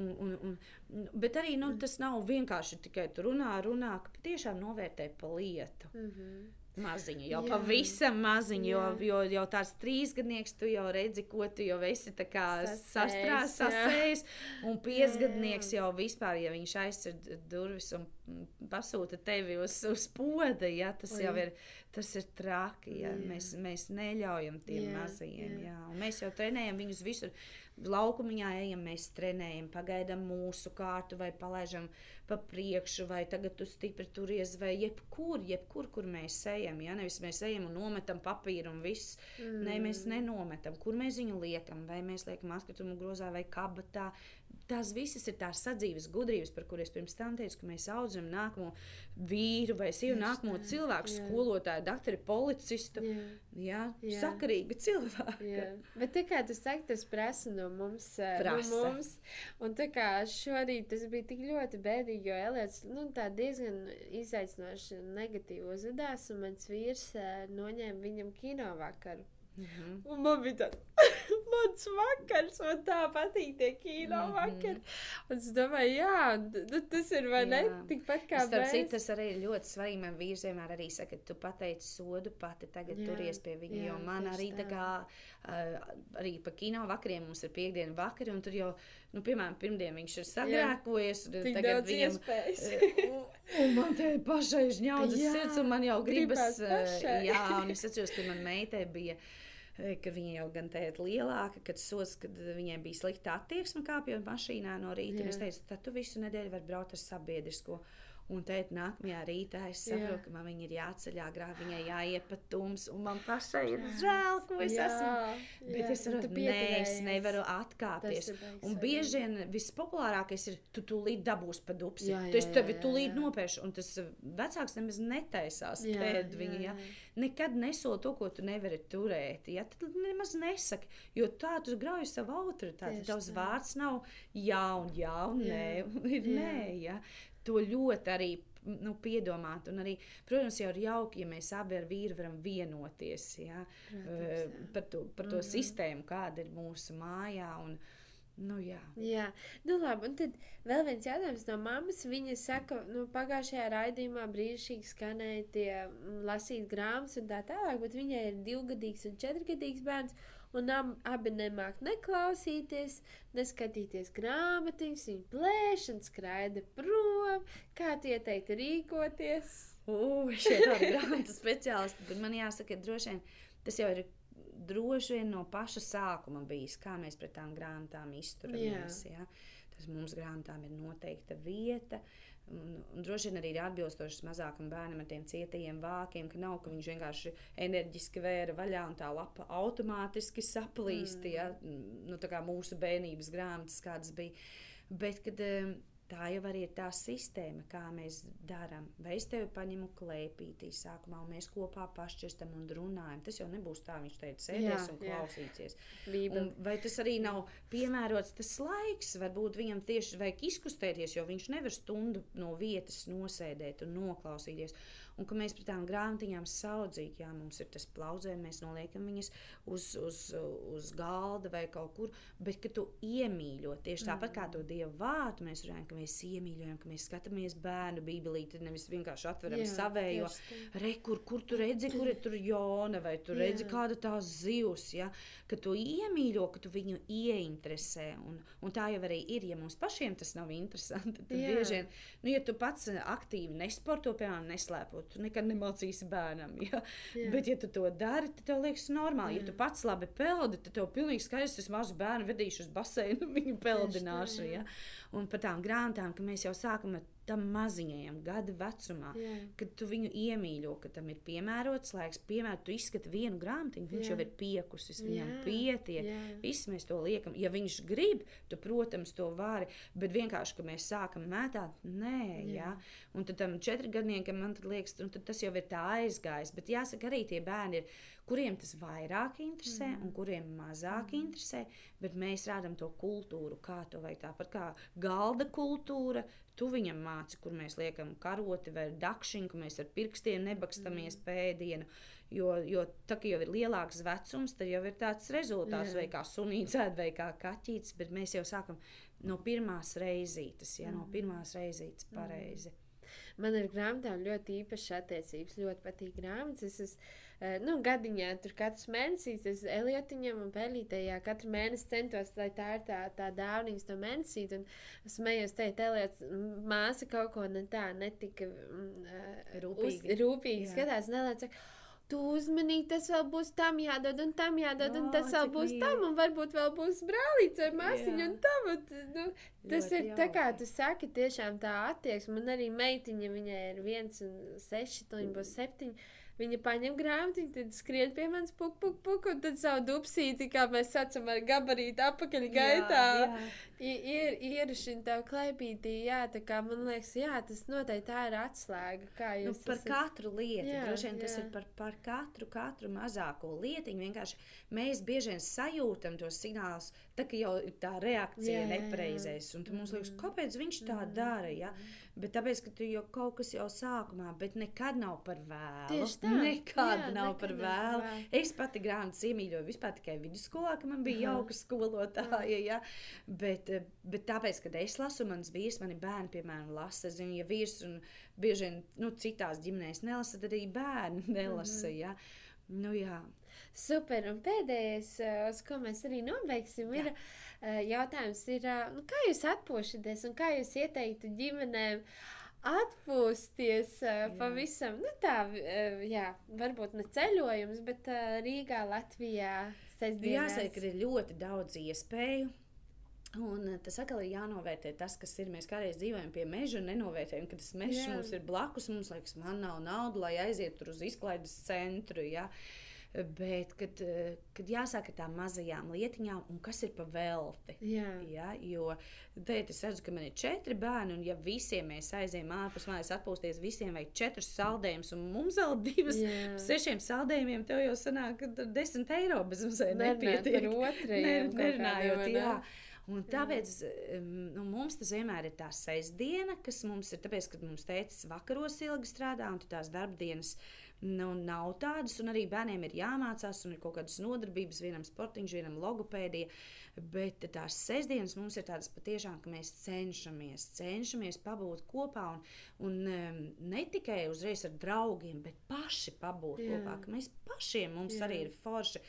Un, un, un, bet arī nu, tas nav vienkārši tikai runā, runā, ka patiešām novērtē pa lietu. Mm -hmm. Maziņa, jau jā. pavisam maziņa, jo, jo jau tāds trīsgadnieks, tu jau redzi, ko tu jau esi sastrādājis, sasējis. Un piecgadnieks jau vispār, ja viņš aizcer durvis un pasūta tevi uz, uz poda, ja, tas jau ir, tas ir traki. Ja. Mēs, mēs neļaujam tiem jā, mazajiem. Jā. Jā. Mēs jau trenējam viņus visur laukumiņā ejam, mēs trenējam, pagaidām mūsu kārtu vai palaižam pa priekšu, vai tagad tu stipri turies, vai jebkur, jebkur, kur mēs ejam. Ja? Nevis mēs ejam un nometam papīru un viss. Mm. Nē, mēs nenometam, kur mēs viņu liekam, vai mēs liekam atkritumu grozā vai kabatā, tās visas ir tās sadzīves gudrības, par kuriem es pirms tam teicu, ka mēs audzam nākamo vīru vai sievu, nākamo tā, cilvēku, jā. skolotāju, doktoru, policistu. Jā, jā, jā. sakarīgu cilvēku. Jā. Bet kā tu saki, tas prasa no mums. Eh, prasa. No mums. Un tā kā šorīt tas bija tik ļoti bēdīgi, jo Elēts nu, diezgan izaicinoši negatīvi uzvedās, un mans vīrs uh, noņēma viņam kino vakaru. -hmm. Un man bija tāds, mans vakars, man tā patīk tie kino mm -hmm. vakari. Un es domāju, jā, nu, tas ir vai ne? Tikpat kā Starp citu, tas arī ļoti svarīgi. Man vīrs vienmēr arī saka, ka tu pateici sodu pati tagad jā, turies pie viņa, jā, jo man arī tā kā, uh, arī pa kino vakariem mums ir piekdiena vakari, un tur jau, nu, piemēram, pirmdien viņš ir sagrēkojies, un tagad viņam, uh, un man te pašai žņaudzes sirds, un man jau gribas, uh, jā, un es atceros, ka man meitai bija ka viņa jau gan teikt lielāka, kad sos, kad viņai bija slikta attieksme kāpjot mašīnā no rīta. Es teicu, tad tu visu nedēļu vari braukt ar sabiedrisko. Un tēt, nākamajā rītā es saprotu, ka man ir jāceļ agrāk, viņai jāiet pa tums, un man pašai ir žēl, ko es jā, esmu. Bet jā, es, varu, nē, es nevaru atkāpties. Un bieži vien vispopulārākais ir, tu tūlīt dabūsi pa dupsi. Jā, jā, tu esi tevi tūlīt nopērš, un tas vecāks nemaz netaisās pēd viņa. Jā. Nekad nesoli to, ko tu nevari turēt. Ja? Tad nemaz nesaki, jo tā tu grauj savu autoritāti. Tavs vārds nav jā un jā un jā. nē. Ir jā. nē ja? To ļoti arī nu, piedomāt. Un arī, protams, jau ir jauki, ja mēs abi ar vīru varam vienoties ja, protams, jā. par to, par to mm -hmm. sistēmu, kāda ir mūsu mājā. Un, Nu, jā, jā. Nu, labi, un tad vēl viens jautājums no mammas. Viņa saka, nu, pagājušajā raidījumā brīnišķīgi skanēja tie lasīt grāmatas un tā tālāk, bet viņai ir divgadīgs un četrgadīgs bērns un abi nemāk neklausīties, neskatīties grāmatiņas, viņa plēš un skraida prom. Kā tie teikt, rīkoties? Ugh, šie tādi grāmatu speciālisti, bet man jāsaka, droši vien tas jau ir droši vien no paša sākuma bijis, kā mēs pret tām grāmatām izturamies. Ja? Tas mums grāmatām ir noteikta vieta. Uh, Un, un droši vien arī ir atbilstoši mazākam bērnam ar tiem cietajiem vākiem, ka nav, ka viņš vienkārši enerģiski vēra vaļā un tā lapa automātiski saplīst. Mm. Ja? Nu, tā kā mūsu bērnības grāmatas kādas bija. Bet, kad tā jau arī ir tā sistēma, kā mēs darām. Vai es tevi paņemu klēpītī sākumā, un mēs kopā pašķirstam un runājam. Tas jau nebūs tā, viņš teica, sēdēs jā, un klausīsies. Un vai tas arī nav piemērots tas laiks, varbūt viņam tieši vajag izkustēties, jo viņš nevar stundu no vietas nosēdēt un noklausīties un ka mēs pret tām grāmatiņām saudzīgi, jā, mums ir tas plaudzē, mēs noliekam viņas uz, uz, uz galda vai kaut kur, bet ka tu iemīļo, tieši tāpat mm. kā to Dievu vārdu mēs runājam, ka mēs iemīļojam, ka mēs skatāmies bērnu bībelīti, nevis vienkārši atveram jā, savējo, re, kur, kur tu redzi, kur ir tur Jona, vai tu redzi, jā. kāda tā zivs, ja, ka tu iemīļo, ka tu viņu ieinteresē, un, un tā jau arī ir, ja mums pašiem tas nav interesanti, tad bieži vien, nu, ja tu pats aktīvi nesporto, piemēram, neslēpo varbūt tu nekad nemācīsi bērnam. Ja? Jā. Bet, ja tu to dari, tad tev liekas normāli. Jā. Ja tu pats labi peldi, tad tev pilnīgi skaidrs, es mazu bērnu vedīšu uz baseinu, viņu peldināšu. Ja? Un par tām grāmatām, ka mēs jau sākam ar tam maziņajam, gada vecumā, Jā. kad tu viņu iemīļo, ka tam ir piemērots laiks. Piemēram, tu izskati vienu grāmatiņu, viņš Jā. jau ir piekusis, viņam Jā. pietiek. Jā. Viss mēs to liekam. Ja viņš grib, tu, protams, to vari, bet vienkārši, ka mēs sākam mētāt, nē, Jā. Ja? un tad tam četrgadniekam man liekas, tas jau ir tā aizgājis. Bet jāsaka, arī tie bērni ir kuriem tas vairāk interesē mm. un kuriem mazāk mm. interesē, bet mēs rādām to kultūru, kā to vajag. Tāpat kā galda kultūra, tu viņam māci, kur mēs liekam karoti vai dakšiņu, ka mēs ar pirkstiem nebakstamies mm. pēdienu. Jo, jo tā kā jau ir lielāks vecums, tad jau ir tāds rezultāts, Jā. vai kā sunīts, vai kā kaķītis, bet mēs jau sākam no pirmās reizītes, ja mm. no pirmās reizītes pareizi. Mm. Man ir grāmatām ļoti īpašas attiecības, ļoti patīk grāmatas. Es esmu nu, gadiņā, tur katrs mēnesis, es Eliotiņam un Pelītējā katru mēnesi centos, lai tā ir tā, tā dāvaniņas to mēnesīt. Un es smējos teikt, Eliots, māsa kaut ko ne tā, netika uh, rūpīgi, uz, rūpīgi skatās. Nelēc, tu uzmanīgi, tas vēl būs tam jādod, un tam jādod, oh, un tas vēl būs mīl. tam, un varbūt vēl būs brālīts vai māsiņa, un tam. Un, nu, tas Ļoti ir jauki. tā, kā tu saki, tiešām tā attieksme. Man arī meitiņa, viņai ir viens un seši, to viņa būs septiņi. Viņa paņem grāmatu, tad skrien pie manis, puk, puk, puk, un tad savu dupsīti, kā mēs saucam, ar gabarītu apakaļ gaitā. Jā, jā ir ierašana tev klēpītī, jā, tā kā man liekas, jā, tas noteikti tā ir atslēga. Kā nu, par esat... katru lietu, jā, droši vien tas jā. ir par, par katru, katru mazāko lietiņu. Vienkārši mēs bieži vien sajūtam tos signālus, tā kā jau ir tā reakcija nepareizais, un mums liekas, kāpēc viņš tā mm. dara, ja? Bet tāpēc, ka tu jau kaut kas jau sākumā, bet nekad nav par vēlu. Tieši tā. Nekāda Jā, nav nekad par vēlu. vēlu. Es pati grāmatas iemīļoju vispār tikai vidusskolā, ka man bija jauka skolotāja. Ja? Bet, bet tāpēc, kad es lasu, mans vīrs, mani bērni, piemēram, lasa. Es zinu, ja vīrs un bieži vien nu, citās ģimenēs nelasa, tad arī bērni nelasa. Ja? Nu, jā. Super, un pēdējais, eh, uz ko mēs arī nobeigsim, ir eh, jautājums, ir, eh, nu, kā jūs atpūšaties un kā jūs ieteiktu ģimenēm atpūsties Jā. pavisam, nu tā, jā, varbūt ne ceļojums, bet Rīgā, Latvijā, sestdienās. Jāsaka, ka ir ļoti daudz iespēju. Un eh, tas atkal ir jānovērtē tas, kas ir. Mēs kādreiz dzīvojam pie meža un nenovērtējam, ka tas mežs Jā. mums ir blakus. Mums liekas, man nav naudas, lai aizietu uz izklaides centru. Ja? Bet, kad, eh, kad jāsāk ar tām mazajām lietiņām, un kas ir pa velti. Jā, Ja, jo tad es redzu, ka man ir četri bērni, un ja visiem mēs aizējām ārpus mājas atpūsties, visiem vajag četrus saldējumus, un mums vēl divas Jā. sešiem saldējumiem, tev jau sanāk, ka 10 eiro bez mums nepietiek. Nerunājot, jā. Un tāpēc um, nu, mums tas vienmēr ir tā sestdiena, kas mums ir, tāpēc, ka mums teicis vakaros ilgi strādā, un tās darbdienas nu, nav tādas, un arī bērniem ir jāmācās, un ir kaut kādas nodarbības, vienam sportiņš, vienam logopēdija. Bet tās sestdienas mums ir tādas patiešām, ka mēs cenšamies, cenšamies pabūt kopā, un, un ne tikai uzreiz ar draugiem, bet paši pabūt Jā. kopā, ka mēs pašiem mums Jā. arī ir forši.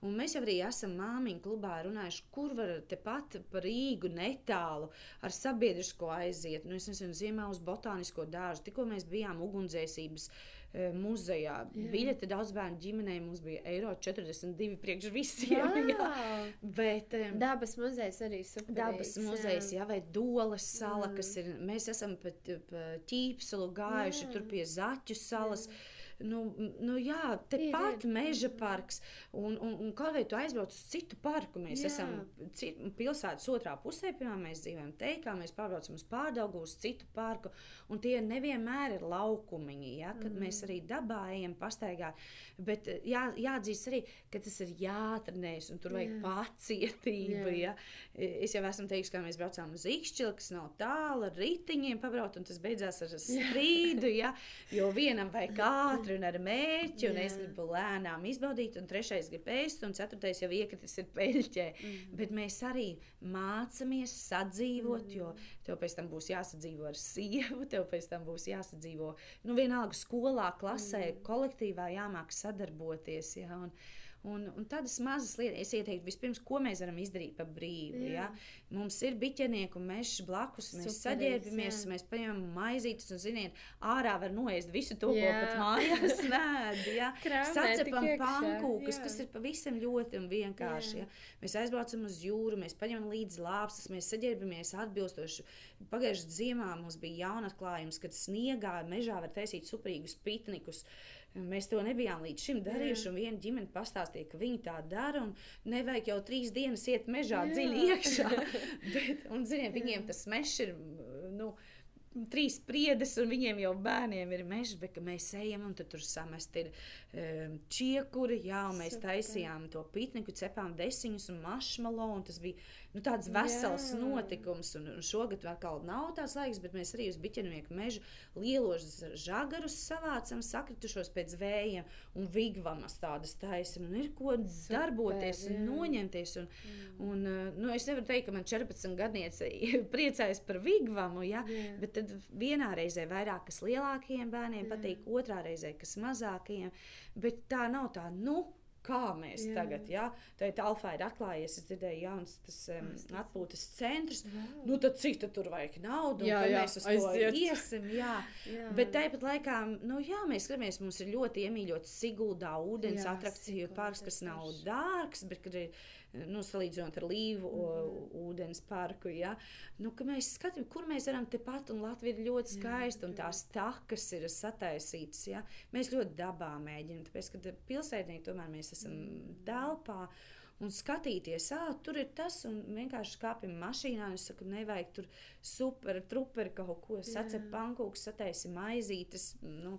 Un mēs jau arī esam māmiņu klubā runājuši, kur var tepat par Rīgu netālu ar sabiedrisko aiziet. Nu, es nezinu, ziemā uz botānisko dārzu. Tikko mēs bijām ugunsdzēsības e, muzejā. Jā. Biļete daudz bērnu ģimenei mums bija eiro 42 priekš visiem. jā. Wow! Bet, em, Dabas muzejs arī super. Dabas muzejs, jā, vai Dolas sala, mm. kas ir. Mēs esam pat pa ķīpselu gājuši Jā. jā. tur pie Zaķu salas. Nu, nu jā, tepat meža parks. Un, un, un kā vai tu aizbrauc uz citu parku? Mēs Jā. esam pilsētas otrā pusē, piemēram, mēs dzīvojam teikā, mēs pārbraucam uz pārdaugu, uz citu parku. Un tie nevienmēr ir laukumiņi, ja, kad mm. mēs arī dabā ejam pastaigā. Bet eh, jā, jāatzīst arī, ka tas ir jāatrenējas un tur vajag Jā. pacietību. Jā. Ja. Es jau esmu teicis, ka mēs braucām uz Ikšķili, kas nav tālu ar riteņiem pabraukt, un tas beidzās ar strīdu. Ja, jo vienam vajag ātri un ar mērķi, un Jā. es gribu lēnām izbaudīt, un trešais grib ēst, un ceturtais jau iekritis ir peļķē. Mm. Bet mēs arī mācāmies sadzīvot, mm. jo tev pēc tam būs jāsadzīvo ar sievu, tev pēc tam būs jāsadzīvo nu, vienalga skolā, klasē, mm. kolektīvā, jāmāk sadarboties. Ja, un, Un, un tādas mazas lietas, es ieteiktu, vispirms, ko mēs varam izdarīt par brīvu. Jā. Ja? Mums ir biķernieku un mežs blakus, mēs Superīgs, saģērbamies, jā. mēs paņemam maizītes un, ziniet, ārā var noēst visu to, Jā. ko pat mājās nēd. Ja? Sacepam pankūkas, kas ir pavisam ļoti un vienkārši. Ja? Mēs aizbraucam uz jūru, mēs paņemam līdzi lāpstas, mēs saģērbamies atbilstoši. Pagājušajā ziemā mums bija jauna atklājums, kad sniegā mežā var taisīt superīgus piknikus. Mēs to nebijām līdz šim darījuši, un viena ģimene pastāstīja, ka viņi tā dara, un nevajag jau trīs dienas iet mežā Jā. dziļi iekšā. Bet, un, ziniet, viņiem tas mežs ir. Nu, Trīs priedes, un viņiem jau bērniem ir mežs, bet mēs ejam un tur samest ir um, čiekuri. Jā, mēs Super. taisījām to pitniku, cepām desiņus un mašmalo. Un tas bija nu, tāds vesels Jā. notikums. Un, un šogad vēl nav tāds laiks, bet mēs arī uz biķenieku mežu lielos žagarus savācam, sakritušos pēc vējiem un vigvamas tādas taisam. Un ir ko Super, darboties un jā. noņemties. Un, un, uh, nu, es nevaru teikt, ka man 14 gadniece priecājas par vigvamu, ja? Jā. bet tad vienā reizē vairāk kas lielākajiem bērniem Jā. patīk, otrā reizē kas mazākajiem. Bet tā nav tā, nu, kā mēs Jā. Jā. tagad, ja tā ir alfa ir atklājies, es dzirdēju, jauns tas um, tas- atpūtas centrs. Wow. Nu, tad cik tad tur vajag naudu? Jā, jā, mēs uz aiziet. to iesim. Jā. Jā. Bet tāpat laikā, nu, jā, mēs skatāmies, mums ir ļoti iemīļots Siguldā ūdens Jā, atrakciju parks, kas nav dārgs, bet ir, nu, salīdzinot ar Līvu mm. ūdens parku, jā, nu, mēs skatāmies, kur mēs varam tepat, un Latvija ir ļoti skaista, un tās takas ir sataisītas, jā. Mēs ļoti dabā mēģinam, tāpēc, ka pilsētnieki tomēr mēs esam Mhm. telpā. Un skatīties, ah, tur ir tas, un vienkārši kāpjam mašīnā. Es saku, nevajag tur super, truperi kaut ko sacēt, pankūks, sataisi maizītes. Nu,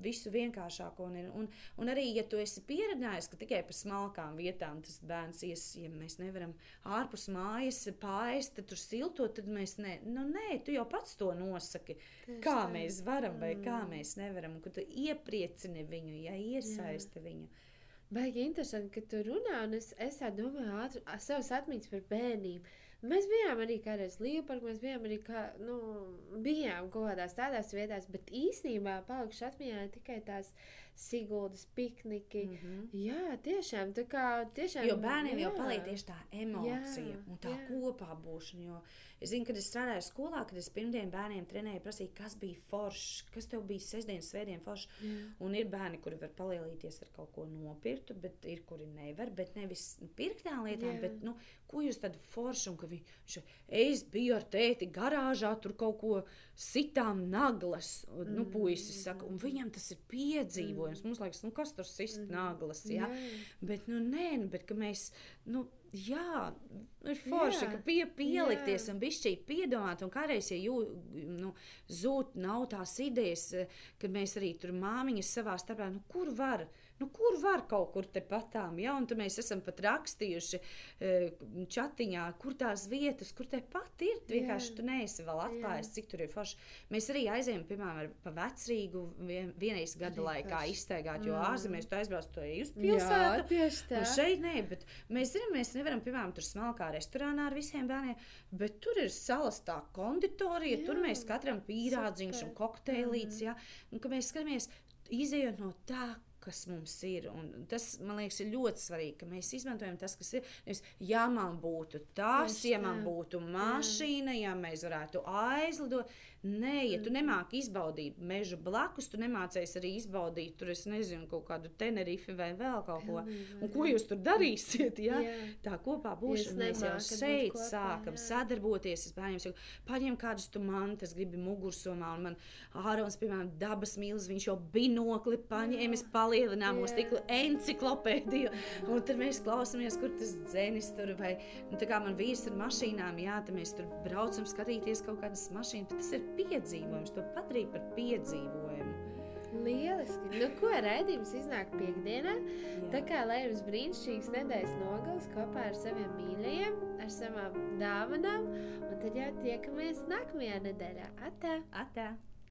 visu vienkāršāko. Un, un, un arī, ja tu esi pieredzējis, ka tikai pa smalkām vietām tas bērns ies, ja mēs nevaram ārpus mājas pāriest, tad tur siltot, tad mēs ne. Nu, nē, tu jau pats to nosaki, Tieši kā tā. mēs varam vai mm. kā mēs nevaram. Un, tu iepriecini viņu, ja iesaisti Jā. viņu. Baigi interesanti, ka tu runā, un es, es domāju, ātri, savas atmiņas par bērnību. Mēs bijām arī kādreiz Lielparkā, mēs bijām arī kā, nu, bijām kaut kādās tādās vietās, bet īstenībā palikuši atmiņā tikai tās Siguldas pikniki. Mm -hmm. Jā, tiešām, tā kā tiešām. Jo bērniem jā. jau paliek tieši tā emocija jā, un tā jā. kopā būšana. Jo es zinu, kad es strādāju skolā, kad es pirmdien bērniem trenēju, prasīju, kas bija foršs, kas tev bija sestdienas, svētdienas foršs. Un ir bērni, kuri var palielīties ar kaut ko nopirktu, bet ir kuri nevar, bet nevis pirktām lietām, jā. bet, nu, ko jūs tad forši, un ka viņš, es biju ar tēti garāžā, tur kaut ko sitām naglas, mm. nu, puisis saka, un viņam tas ir piedzīvojums, mm. mums liekas, nu, kas tur sist mm. naglas, jā, jā. bet, nu, nē, nu, bet, ka mēs, nu, jā, ir forši, jā. ka pie, pielikties jā. un bišķīt piedomāt, un kādreiz, ja jū, nu, zūt nav tās idejas, kad mēs arī tur māmiņas savā starpā, nu, kur var, Nu, kur var kaut kur tepatām, ja? Un mēs esam pat rakstījuši e, chatiņā, kur tās vietas, kur tepat ir. Vienkārši tu neesi vēl atklājis, Jā. cik tur ir forši. Mēs arī aizējām, piemēram, pa vecrīgu vien, vienreiz gada laikā izteigāt, jo mm. ārzemēs tu aizbrauc to uz pilsētu. Jā, tieši tā. Un šeit nē, bet mēs zinām, mēs nevaram, piemēram, tur smalkā restorānā ar visiem bērniem, bet tur ir salas tā konditorija, Jā. tur mēs katram pīrādziņš un kokteilīts, mm. ja? Un ka mēs skatāmies, izējot no tā, kas mums ir. Un tas, man liekas, ir ļoti svarīgi, ka mēs izmantojam tas, kas ir. Nevis, ja man būtu tas, ja man būtu mašīna, ja mēs varētu aizlidot. Nē, ja tu nemāki izbaudīt mežu blakus, tu nemācēsi arī izbaudīt tur, es nezinu, kaut kādu tenerifi vai vēl kaut ko. Un ko jūs tur darīsiet? Ja? Jā. Tā kopā būšana mēs jau šeit kopā, sākam jā. sadarboties. Es bērniem saku, paņem kādus tu mantas, gribi mugursomā, un man Ārons, piemēram, dabas mīlis, viņš jau binokli paņēmis, palielinām uz stikla enciklopēdiju, un tad mēs klausāmies, kur tas dzēnis tur vai, nu, tā kā man vīrs ar mašīnām, jā, tad mēs tur braucam skatīties kaut kādas mašīnas, bet tas ir piedzīvojums, to padarīt par piedzīvojumu. Lieliski. Nu, ko raidījums iznāk piekdienā? Jā. Tā kā lai jums brīnišķīgs nedēļas nogals kopā ar saviem mīļajiem, ar savām dāvanām, un tad jau tiekamies nākamajā nedēļā. Atā! Atā.